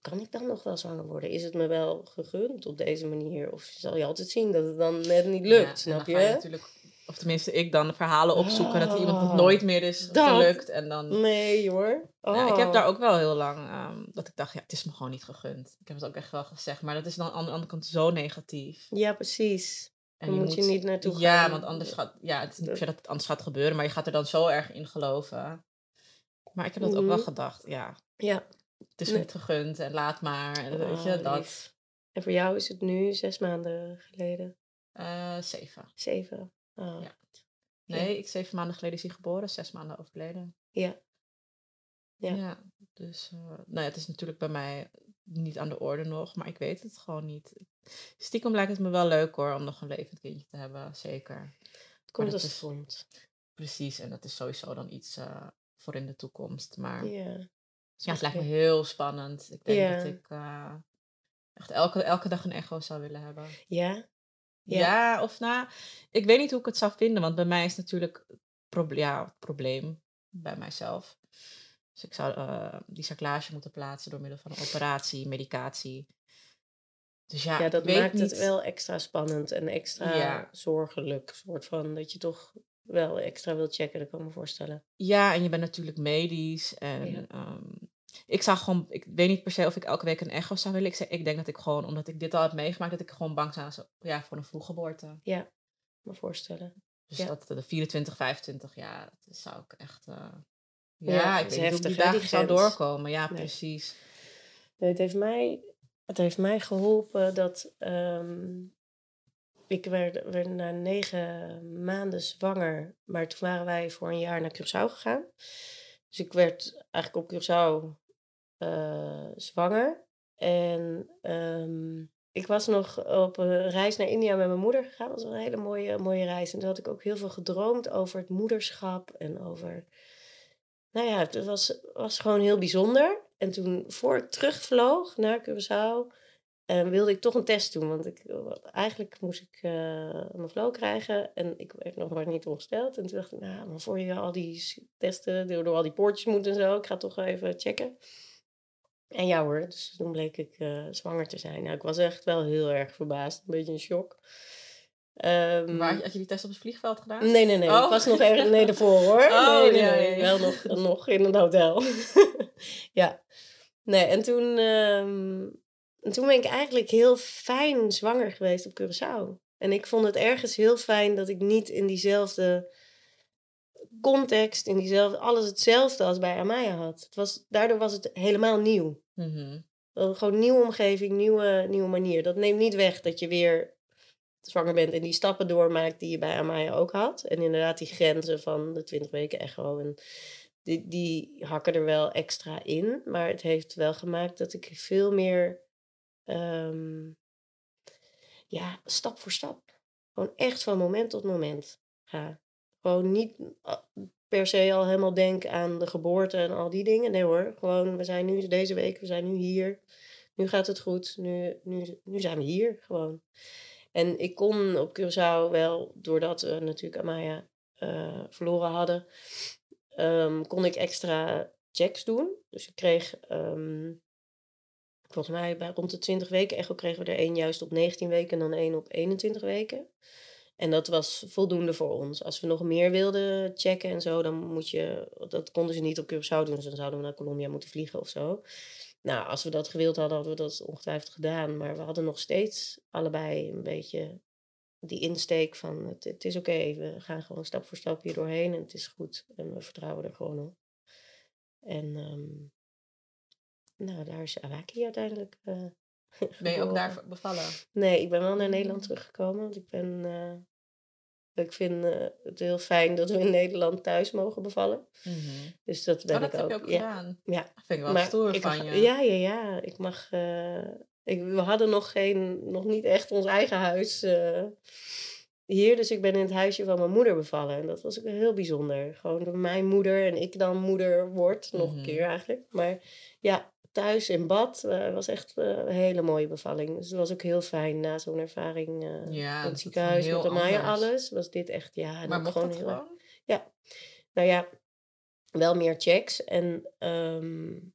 kan ik dan nog wel zwanger worden? Is het me wel gegund op deze manier? Of zal je altijd zien dat het dan net niet Ja, lukt, snap je je? natuurlijk, of tenminste ik dan, verhalen opzoeken dat iemand het Oh, nooit meer is dat- gelukt. En dan, Nee hoor. Oh. ja, ik heb daar ook wel heel lang, ehm, dat ik dacht, ja, het is me gewoon niet gegund. Ik heb het ook echt wel gezegd, maar dat is dan aan de andere kant zo negatief. Ja, precies. En Dan moet je niet naartoe Ja, gaan. want anders gaat, ja, het per se dat het anders gaat gebeuren, maar je gaat er dan zo erg in geloven. Maar ik heb dat ook wel Mhm. gedacht, ja, Ja. het is Nee. niet gegund en laat maar. En weet je, Oh, dat. lief. En voor jou is het nu zes maanden geleden? eh, zeven. Zeven? Oh. Ja. Nee, ik zeven maanden geleden is hij geboren, zes maanden overleden. Ja. Ja. Ja, dus eh, nou ja, het is natuurlijk bij mij niet aan de orde nog, maar ik weet het gewoon niet. Stiekem lijkt het me wel leuk hoor, om nog een levend kindje te hebben, zeker. Het komt als het komt. Precies, en dat is sowieso dan iets eh, voor in de toekomst. Maar ja, Ja. het lijkt me heel spannend. Ik denk Ja. dat ik eh, echt elke, elke dag een echo zou willen hebben. Ja? Ja. Ja, of nou, ik weet niet hoe ik het zou vinden, want bij mij is natuurlijk proble- ja, het probleem bij mijzelf. Dus ik zou eh, die cyclage moeten plaatsen door middel van een operatie, medicatie. Dus ja, Ja, dat maakt niet. het wel extra spannend en extra Ja. zorgelijk. soort van dat je toch wel extra wilt checken, dat kan ik me voorstellen. Ja, en je bent natuurlijk medisch. En Ja. ehm, ik zou gewoon, ik weet niet per se of ik elke week een echo zou willen. Ik, ik denk dat ik gewoon, omdat ik dit al heb meegemaakt, dat ik gewoon bang zou zijn ja, voor een vroeggeboorte. Ja, me voorstellen. Dus Ja. dat de 24, 25 jaar, dat zou ik echt. eh, ja, Ja, ik weet niet die die dagen zou doorkomen. Ja, Nee. precies. Nee, het heeft mij, het heeft mij geholpen dat ehm, ik werd, werd na negen maanden zwanger. Maar toen waren wij voor een jaar naar Curaçao gegaan. Dus ik werd eigenlijk op Curaçao eh, zwanger. En ehm, ik was nog op een reis naar India met mijn moeder gegaan. Dat was een hele mooie, mooie reis. En toen had ik ook heel veel gedroomd over het moederschap en over... Nou ja, het was, was gewoon heel bijzonder. En toen, voor ik terugvloog naar Curaçao, wilde ik toch een test doen. Want ik, eigenlijk moest ik eh, mijn flow krijgen en ik werd nog maar niet ongesteld. En toen dacht ik, nou, maar voor je al die testen, door, door al die poortjes moet en zo, ik ga toch even checken. En ja hoor, dus toen bleek ik eh, zwanger te zijn. Nou, ik was echt wel heel erg verbaasd, een beetje in shock. Ehm, Maar had je die test op het vliegveld gedaan? Nee, nee, nee. Oh. Ik was nog ergens nee, ervoor hoor. Oh, nee, nee. Wel nog, nog in een hotel. ja. Nee, en toen, ehm, en toen ben ik eigenlijk heel fijn zwanger geweest op Curaçao. En ik vond het ergens heel fijn dat ik niet in diezelfde context, in diezelfde, alles hetzelfde als bij Amaya had. Het was, daardoor was het helemaal nieuw. Mhm. Wel Gewoon nieuwe omgeving, nieuwe, nieuwe manier. Dat neemt niet weg dat je weer zwanger bent en die stappen doormaakt die je bij Amaya ook had. En inderdaad die grenzen van de 20 weken echo. En die, die hakken er wel extra in. Maar het heeft wel gemaakt dat ik veel meer... ehm, ja, stap voor stap. Gewoon echt van moment tot moment ga. Gewoon niet... ah, per se al helemaal denk aan de geboorte en al die dingen. Nee hoor, gewoon we zijn nu deze week, we zijn nu hier. Nu gaat het goed, nu, nu, nu zijn we hier gewoon. En ik kon op Curaçao wel, doordat we natuurlijk Amaya uh, verloren hadden, um, kon ik extra checks doen. Dus ik kreeg, um, volgens mij bij rond de 20 weken echo kregen we er één juist op 19 weken en dan één op 21 weken. En dat was voldoende voor ons. Als we nog meer wilden checken en zo, dan moet je. Dat konden ze niet op Curaçao doen, dus dan zouden we naar Colombia moeten vliegen of zo. Nou, als we dat gewild hadden, hadden we dat ongetwijfeld gedaan. Maar we hadden nog steeds allebei een beetje die insteek van het, is oké, we gaan gewoon stap voor stap hier doorheen en het is goed. En we vertrouwen er gewoon op. En um, nou, daar is Awaki uiteindelijk. Uh, ben je ook daar bevallen? Nee, ik ben wel naar Nederland teruggekomen. Want ik ben uh, ik vind uh, het heel fijn dat we in Nederland thuis mogen bevallen. Mm -hmm. Dus dat ben oh, dat ik heb ook. je ook ja. gedaan? Ja. Dat vind ik wel maar stoer ik van je. Ja, ja, ja. Ik mag... Ik, we hadden nog, geen, nog niet echt ons eigen huis hier. Dus ik ben in het huisje van mijn moeder bevallen. En dat was ook heel bijzonder. Gewoon door mijn moeder en ik dan moeder word. Nog mm -hmm. een keer eigenlijk. Maar ja, thuis in bad. Uh, was echt uh, een hele mooie bevalling. Dus het was ook heel fijn na zo'n ervaring uh, ja, het ziekenhuis met Amaya alles. Was dit echt, ja. Maar mocht gewoon dat heel gewoon? Ja. Nou ja, wel meer checks. En um,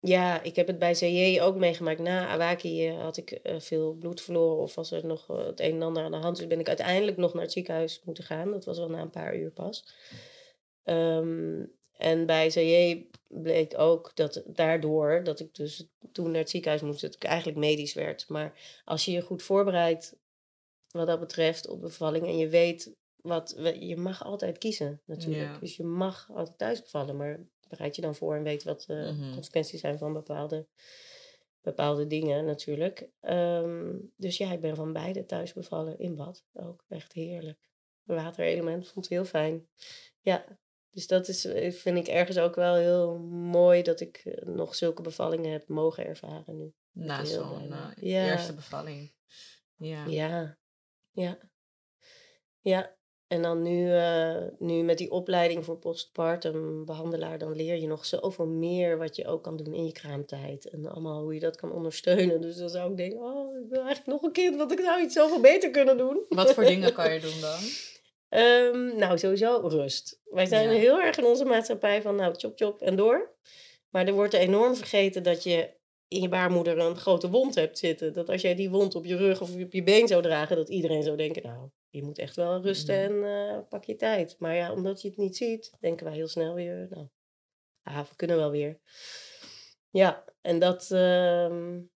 ja, ik heb het bij CJ ook meegemaakt. Na Awaki had ik veel bloed verloren of was er nog het een en ander aan de hand. Dus ben ik uiteindelijk nog naar het ziekenhuis moeten gaan. Dat was wel na een paar uur pas. Um, en bij CJ bleek ook dat daardoor, dat ik dus toen naar het ziekenhuis moest, dat ik eigenlijk medisch werd. Maar als je je goed voorbereidt wat dat betreft op bevalling en je weet wat, je mag altijd kiezen natuurlijk. Ja. Dus je mag altijd thuis bevallen, maar bereid je dan voor en weet wat de Mhm. consequenties zijn van bepaalde, bepaalde dingen natuurlijk. Um, dus ja, ik ben van beide thuis bevallen in bad ook. Echt heerlijk. Waterelement vond ik heel fijn. Ja, dus dat is, vind ik ergens ook wel heel mooi dat ik nog zulke bevallingen heb mogen ervaren nu. Na zo'n uh, ben. Ja. eerste bevalling. Ja. Ja, ja. Ja, en dan nu, uh, nu met die opleiding voor postpartum behandelaar, dan leer je nog zoveel meer wat je ook kan doen in je kraamtijd. En allemaal hoe je dat kan ondersteunen. Dus dan zou ik denken, oh, ik wil eigenlijk nog een kind, want ik zou iets zoveel beter kunnen doen. Wat voor dingen kan je doen dan? Um, nou, sowieso rust. Wij zijn Ja. heel erg in onze maatschappij van, nou, chop chop en door. Maar er wordt enorm vergeten dat je in je baarmoeder een grote wond hebt zitten. Dat als jij die wond op je rug of op je been zou dragen, dat iedereen zou denken, nou, je moet echt wel rusten Mhm. en uh, pak je tijd. Maar ja, omdat je het niet ziet, denken wij heel snel weer, nou, ah, we kunnen wel weer. Ja, en dat, um,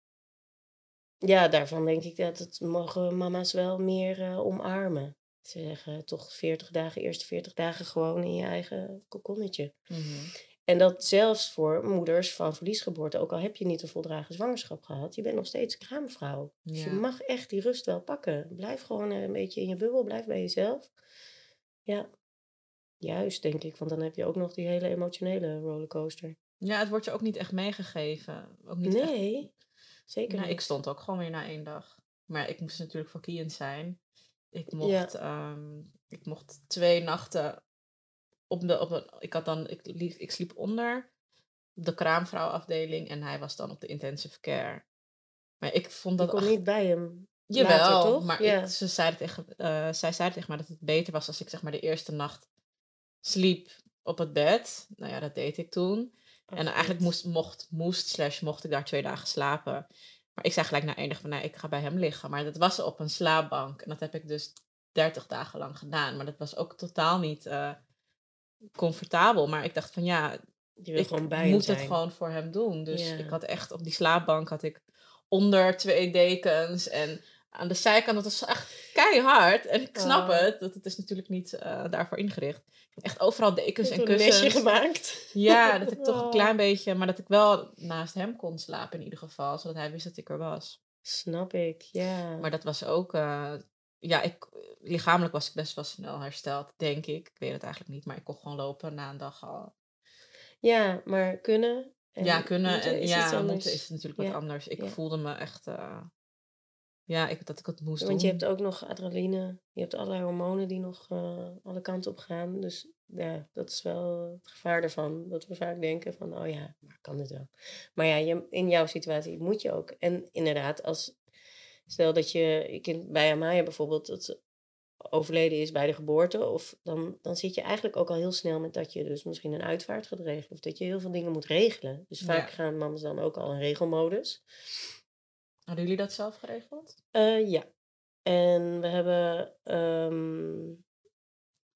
ja, daarvan denk ik dat het mogen mama's wel meer uh, omarmen. Ze zeggen toch 40 dagen, eerste 40 dagen gewoon in je eigen kokonnetje. Mhm. En dat zelfs voor moeders van verliesgeboorte, ook al heb je niet een voldragen zwangerschap gehad, je bent nog steeds kraamvrouw. Dus je mag echt die rust wel pakken. Blijf gewoon eh, een beetje in je bubbel, blijf bij jezelf. Ja, juist denk ik, want dan heb je ook nog die hele emotionele rollercoaster. ja, het wordt je ook niet echt meegegeven. Ook niet echt- Nee, zeker Nou, niet. ik stond ook gewoon weer na één dag. Maar ik moest natuurlijk Kian zijn. Ik mocht, ehm, ik mocht twee nachten op de, op een, ik had dan, ik, liep, ik sliep onder de kraamvrouwafdeling en hij was dan op de intensive care. Maar ik vond dat kon ach, niet bij hem. Jawel, later, toch? maar Ja. ik, ze zeiden tegen, eh, zij zeiden tegen mij dat het beter was als ik zeg maar de eerste nacht sliep op het bed. Nou ja, dat deed ik toen. en eigenlijk moest, mocht, moest, slash mocht ik daar twee dagen slapen. Maar ik zei gelijk na één dag van, nee, ik ga bij hem liggen. Maar dat was op een slaapbank. En dat heb ik dus 30 dagen lang gedaan. Maar dat was ook totaal niet eh, comfortabel. Maar ik dacht van, ja, ik gewoon bij hem moet het gewoon voor hem doen. Dus Ja. ik had echt op die slaapbank had ik onder twee dekens en aan de zijkant, dat was echt keihard. En ik snap Oh. het, dat het is natuurlijk niet eh, daarvoor ingericht. Echt overal dekens en hebt een kussens. gemaakt. Ja, dat ik toch een klein beetje, maar dat ik wel naast hem kon slapen in ieder geval, zodat hij wist dat ik er was. Snap ik, ja. Maar dat was ook, eh, ja, ik, lichamelijk was ik best wel snel hersteld, denk ik. Ik weet het eigenlijk niet, maar ik kon gewoon lopen na een dag al. Ja, maar kunnen. en ja, kunnen en ja, moeten is natuurlijk wat anders. Ik ja. voelde me echt, eh, Ja, ik, dat ik het moest Want je doen. hebt ook nog adrenaline. Je hebt allerlei hormonen die nog eh, alle kanten op gaan. Dus ja, dat is wel het gevaar ervan. Dat we vaak denken van, oh ja, maar kan dit wel. Maar ja, je, in jouw situatie moet je ook. En inderdaad, als stel dat je je kind bij Amaya bijvoorbeeld dat overleden is bij de geboorte. Of dan, dan zit je eigenlijk ook al heel snel met dat je dus misschien een uitvaart gaat regelen. Of dat je heel veel dingen moet regelen. Dus vaak Ja. gaan mama's dan ook al in regelmodus. Hadden jullie dat zelf geregeld? Eh, ja. En we hebben ehm,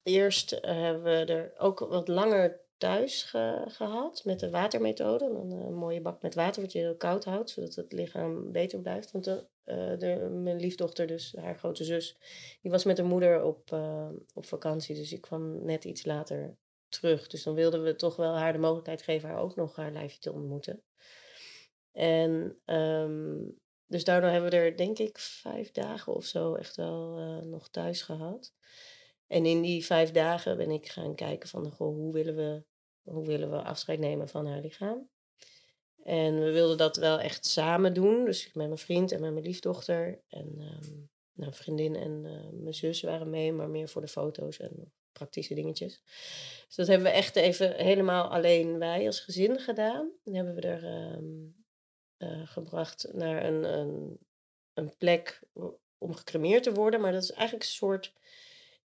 eerst eh, hebben we er ook wat langer thuis ge- gehad met de watermethode. Dan een mooie bak met water wat je heel koud houdt, zodat het lichaam beter blijft. Want de, eh, de, mijn liefdochter, dus haar grote zus, die was met haar moeder op, eh, op vakantie. Dus ik kwam net iets later terug. Dus dan wilden we toch wel haar de mogelijkheid geven haar ook nog haar lijfje te ontmoeten. En ehm, dus daardoor hebben we er denk ik vijf dagen of zo echt wel eh, nog thuis gehad. En in die vijf dagen ben ik gaan kijken van goh, hoe willen we, hoe willen we afscheid nemen van haar lichaam. En we wilden dat wel echt samen doen. Dus met mijn vriend en met mijn liefdochter. En ehm nou, vriendin en eh, mijn zus waren mee, maar meer voor de foto's en praktische dingetjes. Dus dat hebben we echt even helemaal alleen wij als gezin gedaan. Dan hebben we er ehm, eh, gebracht naar een, een, een plek om gecremeerd te worden. Maar dat is eigenlijk een soort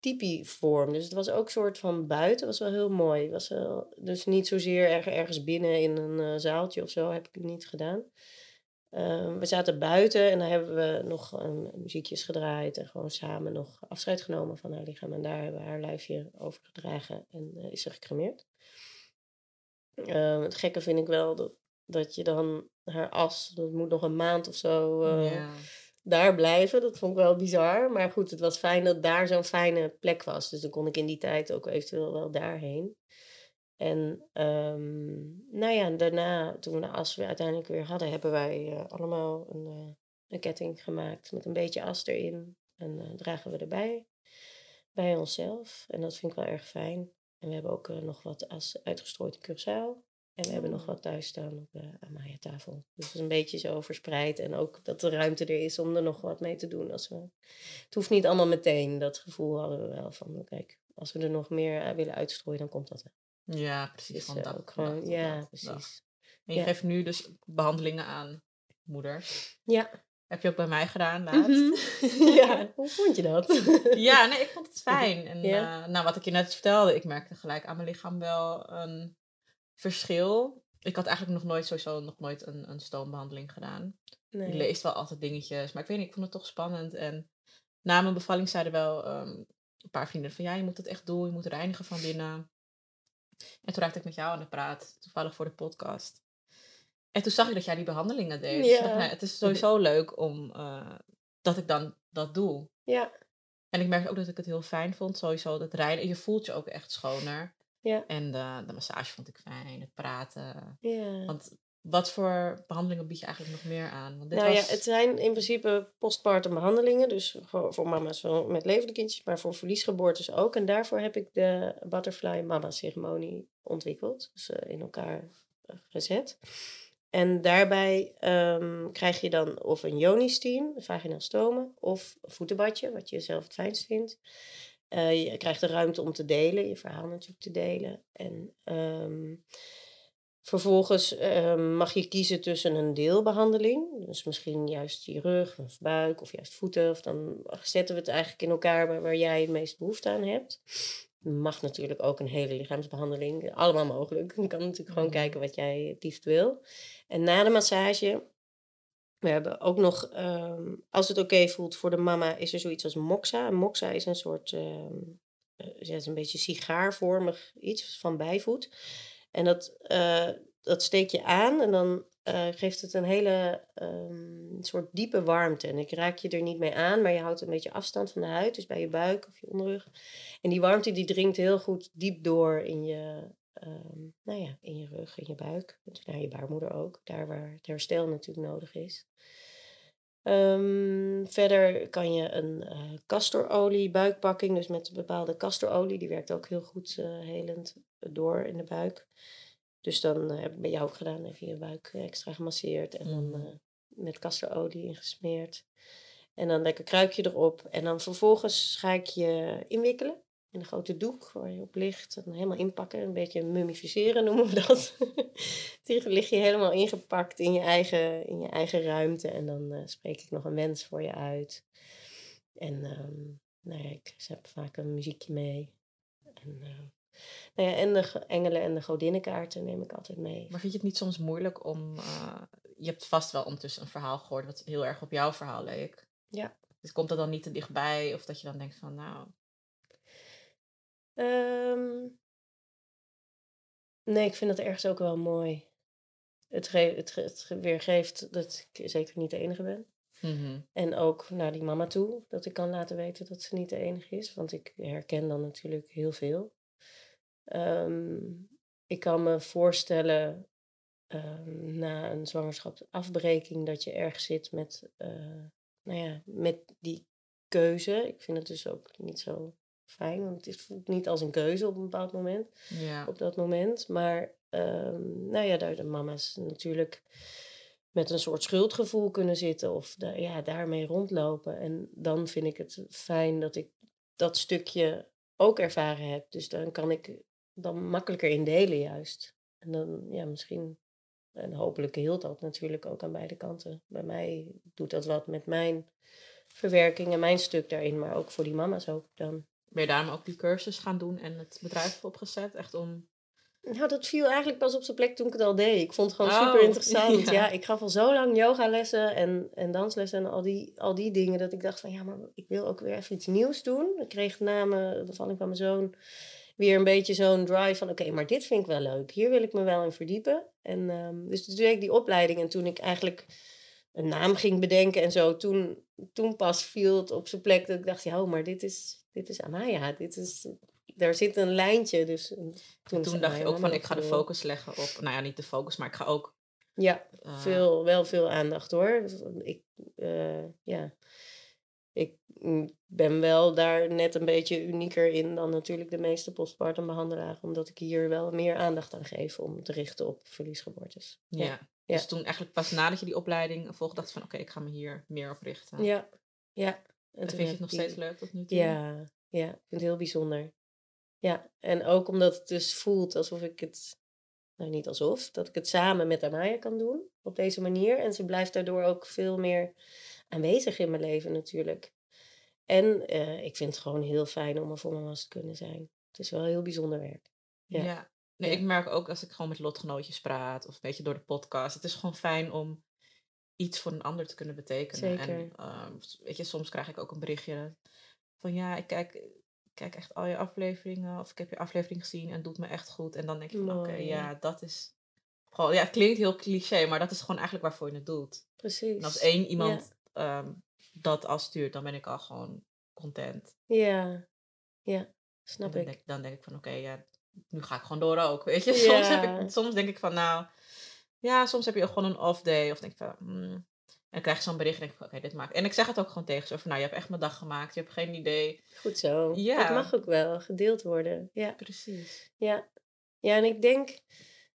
tipi-vorm. Dus het was ook een soort van buiten. was wel heel mooi. Het was wel, dus niet zozeer erg, ergens binnen in een eh, zaaltje of zo. Heb ik het niet gedaan. Ehm, we zaten buiten en daar hebben we nog muziekjes gedraaid. En gewoon samen nog afscheid genomen van haar lichaam. En daar hebben we haar lijfje over gedragen en eh, is ze gecremeerd. Ehm, het gekke vind ik wel dat, dat je dan haar as, dat moet nog een maand of zo eh, ja. daar blijven. Dat vond ik wel bizar. Maar goed, het was fijn dat daar zo'n fijne plek was. Dus dan kon ik in die tijd ook eventueel wel daarheen. En ehm, nou ja, daarna, toen we de as weer uiteindelijk weer hadden, hebben wij eh, allemaal een, eh, een ketting gemaakt met een beetje as erin. En dragen we erbij bij onszelf. En dat vind ik wel erg fijn. En we hebben ook nog wat as uitgestrooid in Curaçao. En we hebben nog Oh. wat thuis staan op de Amaya-tafel. Dus het is een beetje zo verspreid. En ook dat de ruimte er is om er nog wat mee te doen. Als we... Het hoeft niet allemaal meteen. Dat gevoel hadden we wel van, kijk, als we er nog meer eh, willen uitstrooien, dan komt dat wel. ja, precies. Dus, van eh, dag op gewoon, dag ja, dag precies. En je Ja. geeft nu dus behandelingen aan moeders. Ja. Heb je ook bij mij gedaan laatst. Mhm. ja, hoe vond je dat? Ja, nee, ik vond het fijn. En Ja. eh, nou, wat ik je net vertelde, ik merkte gelijk aan mijn lichaam wel een verschil. Ik had eigenlijk nog nooit sowieso nog nooit een, een stoombehandeling gedaan. Je Nee. leest wel altijd dingetjes, maar ik weet niet, ik vond het toch spannend. En na mijn bevalling zeiden wel ehm, een paar vrienden van ja, je moet het echt doen, je moet reinigen van binnen. En toen raakte ik met jou aan de praat, toevallig voor de podcast. En toen zag ik dat jij die behandelingen deed. Dus dacht, Ja. nou, het is sowieso leuk om eh, dat ik dan dat doe. Ja, En ik merkte ook dat ik het heel fijn vond, sowieso dat rijden. En je voelt je ook echt schoner. Ja, En de, de massage vond ik fijn, het praten. ja. Want wat voor behandelingen bied je eigenlijk nog meer aan? Want dit Nou was... ja, het zijn in principe postpartum behandelingen. Dus voor, voor mama's met levende kindjes, maar voor verliesgeboortes ook. En daarvoor heb ik de Butterfly Mama ceremonie ontwikkeld. Dus eh, in elkaar eh, gezet. En daarbij ehm, krijg je dan of een yoni-steam, een vaginaal stomen, of een voetenbadje, wat je zelf het fijnst vindt. Eh, je krijgt de ruimte om te delen, je verhaal natuurlijk te delen. En ehm, vervolgens ehm, mag je kiezen tussen een deelbehandeling, dus misschien juist je rug of buik of juist voeten. Of dan zetten we het eigenlijk in elkaar waar, waar jij het meest behoefte aan hebt. Mag natuurlijk ook een hele lichaamsbehandeling, allemaal mogelijk. Je kan natuurlijk gewoon Mhm. kijken wat jij het liefst wil. En na de massage we hebben ook nog, ehm, als het oké voelt voor de mama, is er zoiets als moxa. Moxa is een soort, ehm, eh, ja, een beetje sigaarvormig iets van bijvoet. En dat, eh, dat steek je aan en dan eh, geeft het een hele ehm, soort diepe warmte. En ik raak je er niet mee aan, maar je houdt een beetje afstand van de huid, dus bij je buik of je onderrug. En die warmte die dringt heel goed diep door in je, ehm, nou ja, in je rug, in je buik. Naar je baarmoeder ook, daar waar het herstel natuurlijk nodig is. Ehm, verder kan je een eh castorolie buikpakking, dus met een bepaalde castorolie, die werkt ook heel goed eh, helend door in de buik. Dus dan eh, heb ik bij jou ook gedaan, even je buik extra gemasseerd en dan eh, met castorolie ingesmeerd. En dan lekker kruikje erop. En dan vervolgens ga ik je inwikkelen in een grote doek waar je op ligt. En helemaal inpakken, een beetje mummificeren noemen we dat. Dan lig je helemaal ingepakt in je eigen, in je eigen ruimte. En dan eh, spreek ik nog een wens voor je uit. En ehm, nou ja, ik heb vaak een muziekje mee. En, uh, nou ja, en de engelen en de godinnenkaarten neem ik altijd mee. Maar vind je het niet soms moeilijk om... Uh, je hebt vast wel ondertussen een verhaal gehoord wat heel erg op jouw verhaal leek. Ja. Dus komt dat dan niet te dichtbij? Of dat je dan denkt van, nou... Um, nee, ik vind dat ergens ook wel mooi. Het, het, het weergeeft dat ik zeker niet de enige ben. Mhm. En ook naar die mama toe, dat ik kan laten weten dat ze niet de enige is. Want ik herken dan natuurlijk heel veel. Um, ik kan me voorstellen um, na een zwangerschapsafbreking dat je erg zit met, uh, nou ja, met die keuze. Ik vind het dus ook niet zo fijn, want het voelt niet als een keuze op een bepaald moment. Ja. Op dat moment. Maar um, nou ja, daar de mama's natuurlijk met een soort schuldgevoel kunnen zitten of da ja, daarmee rondlopen. En dan vind ik het fijn dat ik dat stukje ook ervaren heb. Dus dan kan ik dan makkelijker indelen juist. En dan, ja, misschien, en hopelijk hield dat natuurlijk ook aan beide kanten. Bij mij doet dat wat met mijn verwerking en mijn stuk daarin, maar ook voor die mama's ook dan. Je daarom ook die cursus gaan doen en het bedrijf opgezet? Echt om... Nou, dat viel eigenlijk pas op zijn plek toen ik het al deed. Ik vond het gewoon Oh, super interessant. ja. Ja. ik gaf al zo lang yogalessen en, en danslessen en al die, al die dingen. Dat ik dacht van ja, maar ik wil ook weer even iets nieuws doen. Ik kreeg na me, de valling van mijn zoon weer een beetje zo'n drive van oké, maar dit vind ik wel leuk. Hier wil ik me wel in verdiepen. En um, dus toen deed ik die opleiding en toen ik eigenlijk een naam ging bedenken en zo, toen, toen pas viel het op zijn plek dat ik dacht, ja, oh, maar dit is, dit is Amaya. Dit is, daar zit een lijntje. Dus toen, Toen, is dacht je ook van, ik ga de focus leggen op... Nou ja, niet de focus, maar ik ga ook... Ja, eh, veel, wel veel aandacht hoor. Ik, eh, ja. ik mm, ben wel daar net een beetje unieker in dan natuurlijk de meeste postpartum behandelaren. Omdat ik hier wel meer aandacht aan geef om te richten op verliesgeboortes. Ja. Ja. Dus toen eigenlijk pas nadat je die opleiding volgde, dacht van... Oké, ik ga me hier meer op richten. Ja, ja. En vind je het nog die- steeds leuk tot nu toe? Ja, ja, ik vind het heel bijzonder. Ja, en ook omdat het dus voelt alsof ik het, nou niet alsof, dat ik het samen met Amaya kan doen op deze manier. En ze blijft daardoor ook veel meer aanwezig in mijn leven natuurlijk. En eh, ik vind het gewoon heel fijn om er voor mama's te kunnen zijn. Het is wel heel bijzonder werk. Ja. Ja. Nee, Ja. ik merk ook als ik gewoon met lotgenootjes praat of een beetje door de podcast. Het is gewoon fijn om iets voor een ander te kunnen betekenen. En ehm, weet je, soms krijg ik ook een berichtje van ja, ik kijk, ik kijk echt al je afleveringen of ik heb je aflevering gezien en het doet me echt goed. En dan denk je van oké, ja, dat is gewoon, ja, het klinkt heel cliché, maar dat is gewoon eigenlijk waarvoor je het doet. Precies. En als één iemand ehm, dat afstuurt, dan ben ik al gewoon content. Ja, ja, snap dan, ik. denk, dan denk ik van oké, ja, nu ga ik gewoon door ook. Weet je, soms, heb ik, soms denk ik van nou, ja, soms heb je ook gewoon een off day. Of denk ik van, hmm. En dan krijg je zo'n bericht en denk ik van oké, dit maakt. En ik zeg het ook gewoon tegen ze van nou, je hebt echt mijn dag gemaakt. Je hebt geen idee. Goed zo. Ja. Dat mag ook wel gedeeld worden. Ja. Precies. Ja. ja, en ik denk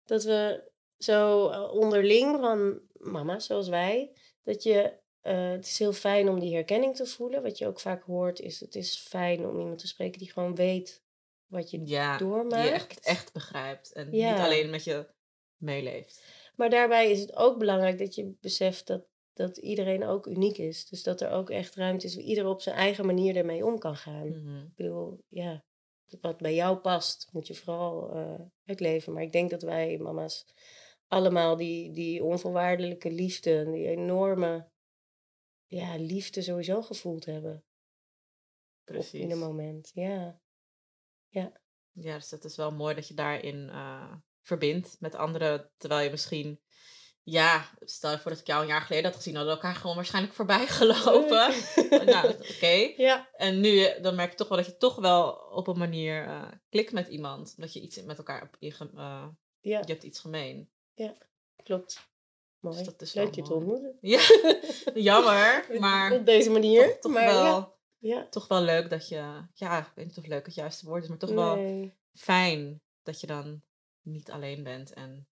dat we zo eh, onderling van mama's zoals wij, dat je, eh, het is heel fijn om die herkenning te voelen. Wat je ook vaak hoort is, het is fijn om iemand te spreken die gewoon weet wat je Ja, die je doormaakt. echt, echt begrijpt. En Ja. niet alleen met je meeleeft. Maar daarbij is het ook belangrijk dat je beseft dat, dat iedereen ook uniek is. Dus dat er ook echt ruimte is waar ieder op zijn eigen manier ermee om kan gaan. Mhm. Ik bedoel, ja, wat bij jou past, moet je vooral eh, uitleven. Maar ik denk dat wij, mama's, allemaal die, die onvoorwaardelijke liefde, die enorme ja, liefde sowieso gevoeld hebben. Op, Precies. in een moment, ja. Ja, dus het is wel mooi dat je daarin eh, verbindt met anderen. Terwijl je misschien, ja, stel je voor dat ik jou een jaar geleden had gezien, hadden we elkaar gewoon waarschijnlijk voorbij gelopen. nou, oké. Ja, En nu, eh, dan merk je toch wel dat je toch wel op een manier eh, klikt met iemand. Dat je iets met elkaar, ge- eh, ja, je hebt iets gemeen. klopt. Mooi. Dus dat is Leuk je te ontmoeten. Ja, jammer, maar Op deze manier. toch, toch maar wel, Ja, ja. toch wel leuk dat je, ja, ik weet niet of leuk het juiste woord is, maar toch wel fijn dat je dan niet alleen bent en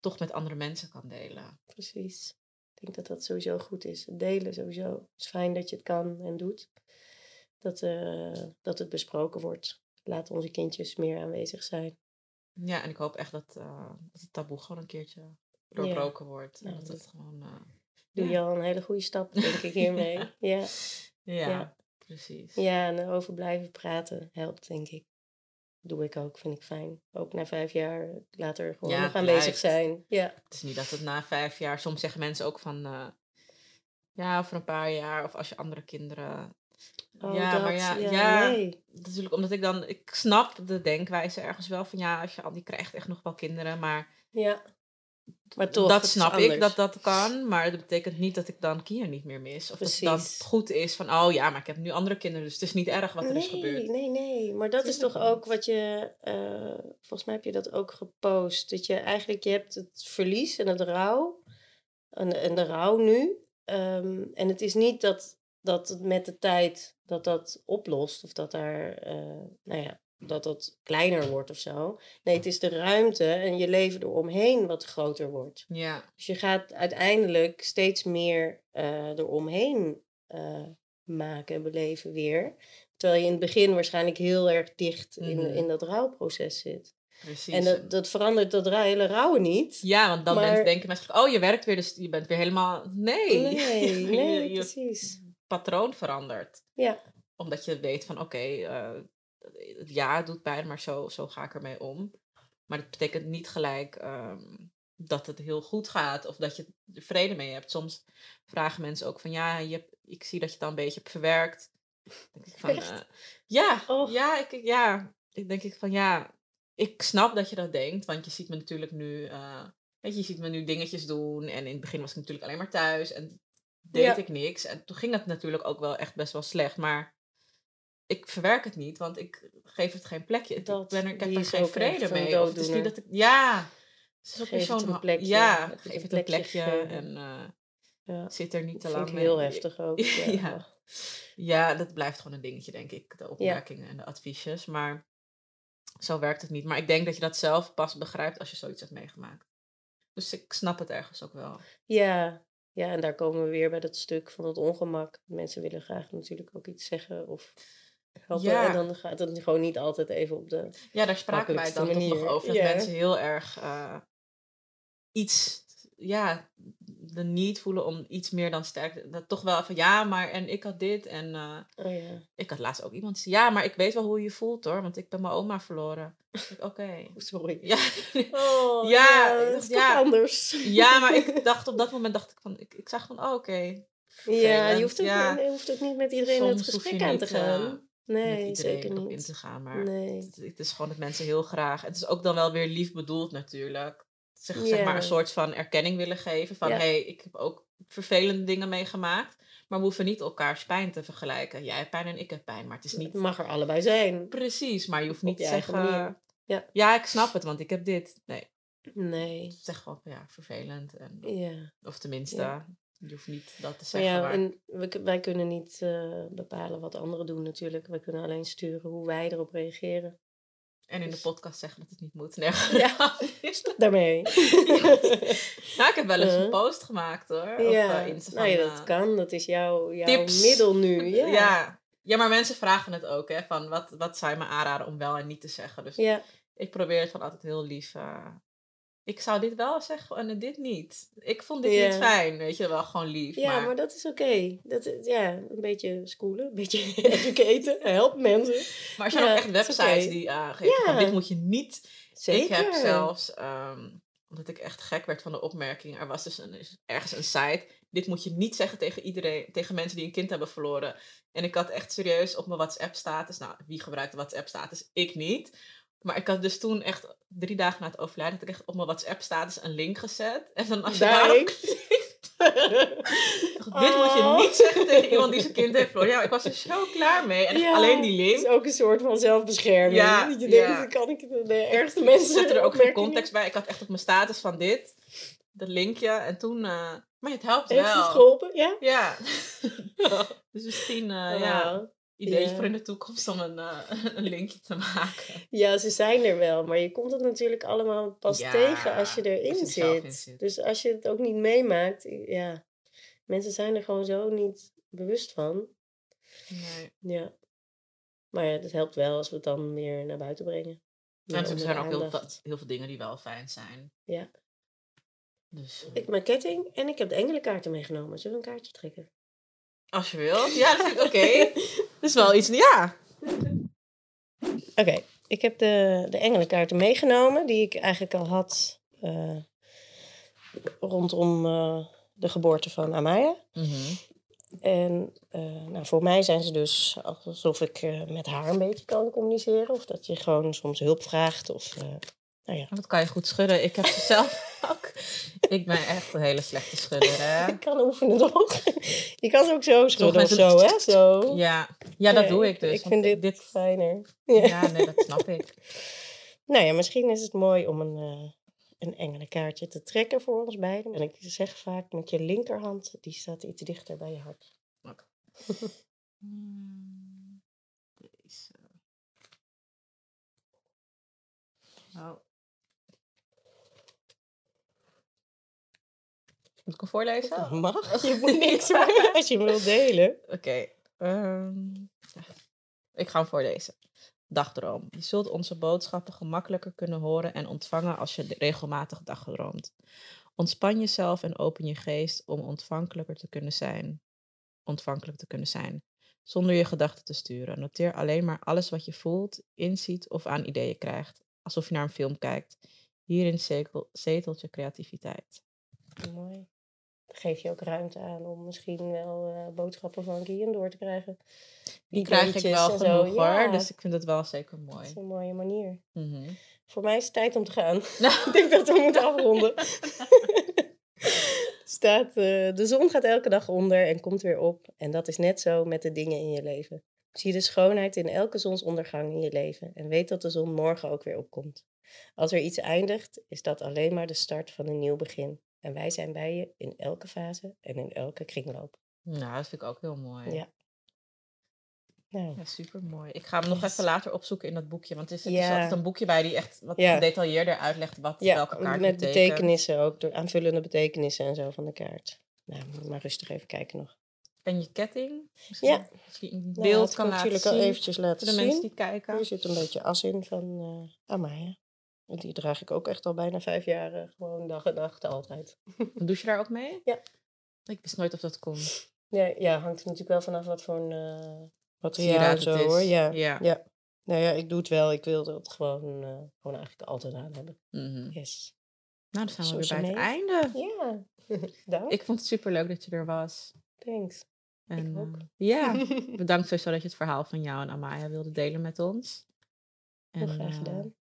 toch met andere mensen kan delen. Precies. Ik denk dat dat sowieso goed is. Delen sowieso. Het is fijn dat je het kan en doet. Dat, eh, dat het besproken wordt. Laat onze kindjes meer aanwezig zijn. Ja, en ik hoop echt dat, eh, dat het taboe gewoon een keertje doorbroken wordt. En Nou, dat dat- het gewoon... eh, Doe Ja. je al een hele goede stap, denk ik, hiermee. ja. ja, Ja. precies. ja, en over blijven praten helpt, denk ik. Doe ik ook, vind ik fijn. Ook na vijf jaar later gewoon Ja, nog aanwezig blijft. zijn. Ja, Het is niet dat het na vijf jaar... Soms zeggen mensen ook van... eh, ja, over een paar jaar. Of als je andere kinderen... oh, ja, dat, maar ja, ja, ja, nee. natuurlijk omdat ik dan... Ik snap de denkwijze ergens wel van... Ja, als je al die krijgt echt nog wel kinderen. Maar Ja. Maar toch, dat snap ik, dat dat kan. Maar dat betekent niet dat ik dan Kier niet meer mis. Of dat het goed is van... Oh ja, maar ik heb nu andere kinderen. Dus het is niet erg wat er is gebeurd. Nee, nee, maar dat is toch ook wat je, eh, volgens mij heb je dat ook gepost, dat je eigenlijk, je hebt het verlies en het rouw, en, en de rouw nu, Ehm, en het is niet dat, dat het met de tijd dat dat oplost, of dat daar, eh, nou ja, dat dat kleiner wordt of zo. Nee, het is de ruimte en je leven eromheen wat groter wordt. Ja, Dus je gaat uiteindelijk steeds meer eh eromheen eh, maken, beleven weer. Terwijl je in het begin waarschijnlijk heel erg dicht in, Mhm. in dat rouwproces zit. precies. En dat, dat verandert dat hele rouwen niet. Ja, want dan Maar- mensen denken mensen, oh, je werkt weer, dus je bent weer helemaal... Nee, Nee, Je- nee, je, precies. patroon verandert. Ja, Omdat je weet van, oké, eh, het ja doet pijn, maar zo, zo ga ik ermee om. Maar dat betekent niet gelijk ehm, dat het heel goed gaat of dat je er vrede mee hebt. Soms vragen mensen ook van, ja, je hebt, ik zie dat je het al een beetje hebt verwerkt. Dan denk ik van, eh, ja, ja, ik, ja. Ik denk ik van, ja, ik snap dat je dat denkt, want je ziet me natuurlijk nu, eh, weet je, je ziet me nu dingetjes doen. En in het begin was ik natuurlijk alleen maar thuis en deed Ja. ik niks. En toen ging dat natuurlijk ook wel echt best wel slecht, maar ik verwerk het niet, want ik geef het geen plekje. Ik ben er, ik heb er geen vrede mee. Of het is niet dat ik, ja, het is ook Geef zo'n een plekje, Ja, geef het een plekje en eh, ja. zit er niet te lang ik heel mee. heftig ook. Ja. Ja. Ja, dat blijft gewoon een dingetje, denk ik. De opmerkingen en de adviesjes. Maar zo werkt het niet. Maar ik denk dat je dat zelf pas begrijpt als je zoiets hebt meegemaakt. Dus ik snap het ergens ook wel. Ja, ja, en daar komen we weer bij dat stuk van het ongemak. Mensen willen graag natuurlijk ook iets zeggen of helpen. Ja. En dan gaat het gewoon niet altijd even op de... Ja, daar spraken wij dan toch nog manier, over. Dat mensen heel erg eh, iets, ja, de niet voelen om iets meer dan sterk. Dat toch wel van ja, maar en ik had dit en eh, Oh ja, ik had laatst ook iemand ja, maar ik weet wel hoe je je voelt hoor, want ik ben mijn oma verloren. Oké. sorry. Ja. Oh, Ja, ja, dat is toch anders. ja, maar ik dacht op dat moment dacht ik van, ik, ik zag van, oh, oké. Ja, je hoeft ook, ja. je hoeft ook niet met iedereen het Soms gesprek aan niet, te eh, gaan. met nee, iedereen zeker op in te gaan. Maar Nee. het, het is gewoon dat mensen heel graag. Het is ook dan wel weer lief bedoeld natuurlijk. Zeg, zeg maar een soort van erkenning willen geven. Van hé, hey, ik heb ook vervelende dingen meegemaakt. Maar we hoeven niet elkaars pijn te vergelijken. Jij hebt pijn en ik heb pijn. Maar het is niet Het mag er allebei zijn. precies. Maar je hoeft niet te zeggen. Ja. ja, ik snap het, want ik heb dit. Nee, Nee. zeg gewoon ja, vervelend. En, Ja. of tenminste, Ja. Je hoeft niet dat te Maar zeggen. ja, en we, wij kunnen niet eh, bepalen wat anderen doen natuurlijk. Wij kunnen alleen sturen hoe wij erop reageren. En in de Dus- podcast zeggen dat het niet moet. Nee, Ja. Daarmee. Nou, ik heb wel eens een post gemaakt hoor. Op ja, eh, Insta nou ja, dat eh, kan. Dat is jouw, jouw tips. middel nu. Ja. ja. ja. maar mensen vragen het ook, hè. Van wat, wat zou je me aanraden om wel en niet te zeggen. Dus ja. ik probeer het van altijd heel lief. eh, ik zou dit wel zeggen en dit niet. Ik vond dit niet fijn, weet je wel. Gewoon lief. Ja, maar, maar dat is oké. Dat is- Ja, een beetje schoolen, een beetje educaten, help mensen. maar er zijn ja, ook echt websites die aangeven Ja. dit moet je niet Zeker. Ik heb zelfs, ehm, omdat ik echt gek werd van de opmerking, er was dus een, ergens een site, dit moet je niet zeggen tegen iedereen, tegen mensen die een kind hebben verloren. En ik had echt serieus op mijn WhatsApp-status, nou, wie gebruikt de WhatsApp-status? Ik niet. Maar ik had dus toen echt drie dagen na het overlijden, had ik echt op mijn WhatsApp-status een link gezet. En dan als je daarop klikt, dit moet je Oh. niet zeggen tegen iemand die zijn kind heeft verloren. Ja, ik was er zo klaar mee. En Ja, alleen die Het is link. ook een soort van zelfbescherming. Ja, dat je ja. denkt, dan kan ik de, ergste Ik mensen... zette er ook geen context bij. Ik had echt op mijn status van dit, dat linkje. En toen, eh, maar het helpt Heeft wel. het geholpen? Ja? Ja. dus misschien, eh, ja, Ja. voor in de toekomst om een, eh, een linkje te maken. Ja, ze zijn er wel, maar je komt het natuurlijk allemaal pas Ja, tegen als je erin als je er zelf zit. in zit. Dus als je het ook niet meemaakt, ja, Mensen zijn er gewoon zo niet bewust van. Nee. Ja. Maar ja, het helpt wel als we het dan meer naar buiten brengen. Meer En er zijn ook heel, heel veel dingen die wel fijn zijn. Ja. Dus eh, Ik mijn ketting en ik heb de engelenkaarten meegenomen. Zullen we een kaartje trekken? als je wilt. Ja, dat vind ik oké. is wel iets. Ja. Oké, ik heb de, de engelenkaarten meegenomen, die ik eigenlijk al had eh, rondom eh, de geboorte van Amaya. Mhm. En eh, nou, voor mij zijn ze dus alsof ik met haar een beetje kan communiceren. Of dat je gewoon soms hulp vraagt. Of, nou ja, Dat kan je goed schudden. Ik heb ze zelf ook. Ik ben echt een hele slechte schudder, hè? ik kan oefenen toch? je kan ze ook zo schudden of zo, hè? Zo. Ja, ja dat Nee, doe ik dus. Ik vind dit, dit fijner. Ja, nee, dat snap ik. Nou ja, misschien is het mooi om een, eh een engelenkaartje te trekken voor ons beiden. En ik zeg vaak met je linkerhand, die staat iets dichter bij je hart. Hmm, Deze. Nou. Moet ik hem voorlezen? Dat mag, je moet niks meer als je hem wilt delen. Oké. ehm, ik ga hem voorlezen. Dagdroom. Je zult onze boodschappen gemakkelijker kunnen horen en ontvangen als je regelmatig dagdroomt. Ontspan jezelf en open je geest om ontvankelijker te kunnen zijn. Ontvankelijk te kunnen zijn. Zonder je gedachten te sturen. Noteer alleen maar alles wat je voelt, inziet of aan ideeën krijgt. Alsof je naar een film kijkt. Hierin zetel- zetelt je creativiteit. Mooi. Geef je ook ruimte aan om misschien wel eh, boodschappen van Guillaume door te krijgen. Die krijg ik wel genoeg hoor, Ja, dus ik vind het wel zeker Dat mooi. is een mooie manier. Mhm. Voor mij is het tijd om te gaan. Nou. ik denk dat we moeten afronden. Staat, eh, de zon gaat elke dag onder en komt weer op. En dat is net zo met de dingen in je leven. Zie de schoonheid in elke zonsondergang in je leven. En weet dat de zon morgen ook weer opkomt. Als er iets eindigt, is dat alleen maar de start van een nieuw begin. En wij zijn bij je in elke fase en in elke kringloop. Nou, dat vind ik ook heel mooi. Ja. Nou, Ja, super mooi. Ik ga hem nog Yes. even later opzoeken in dat boekje. Want er zit dus altijd een boekje bij die echt wat Ja. gedetailleerder uitlegt wat ja, welke kaart met betekent. betekenissen ook, door aanvullende betekenissen en zo van de kaart. Nou, moet maar rustig even kijken nog. En je ketting. Misschien Ja. een Nou, beeld kan laten natuurlijk zien al eventjes laten de mensen die kijken. Hier zit een beetje as in van eh Amaya. En Die draag ik ook echt al bijna vijf jaar eh, gewoon dag en nacht altijd. Douche je daar ook mee? Ja. Ik wist nooit of dat kon. Ja, ja hangt er natuurlijk wel vanaf wat voor een uh, materiaal zo het is. hoor. Ja. Ja. ja. Nou ja, ik doe het wel. Ik wil dat gewoon, eh, gewoon eigenlijk altijd aan hebben. Mhm. Yes. Nou, dan zijn we weer bij het het einde. Ja, dank. Ik vond het super leuk dat je er was. Thanks. En, ook. eh, ja, bedankt sowieso dat je het verhaal van jou en Amaya wilde delen met ons. Heel En, graag eh, gedaan.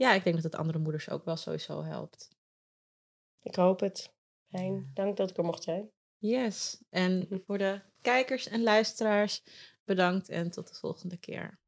Ja, ik denk dat het andere moeders ook wel sowieso helpt. Ik hoop het. Fijn. Dank dat ik er mocht zijn. Yes. En voor de kijkers en luisteraars, bedankt en tot de volgende keer.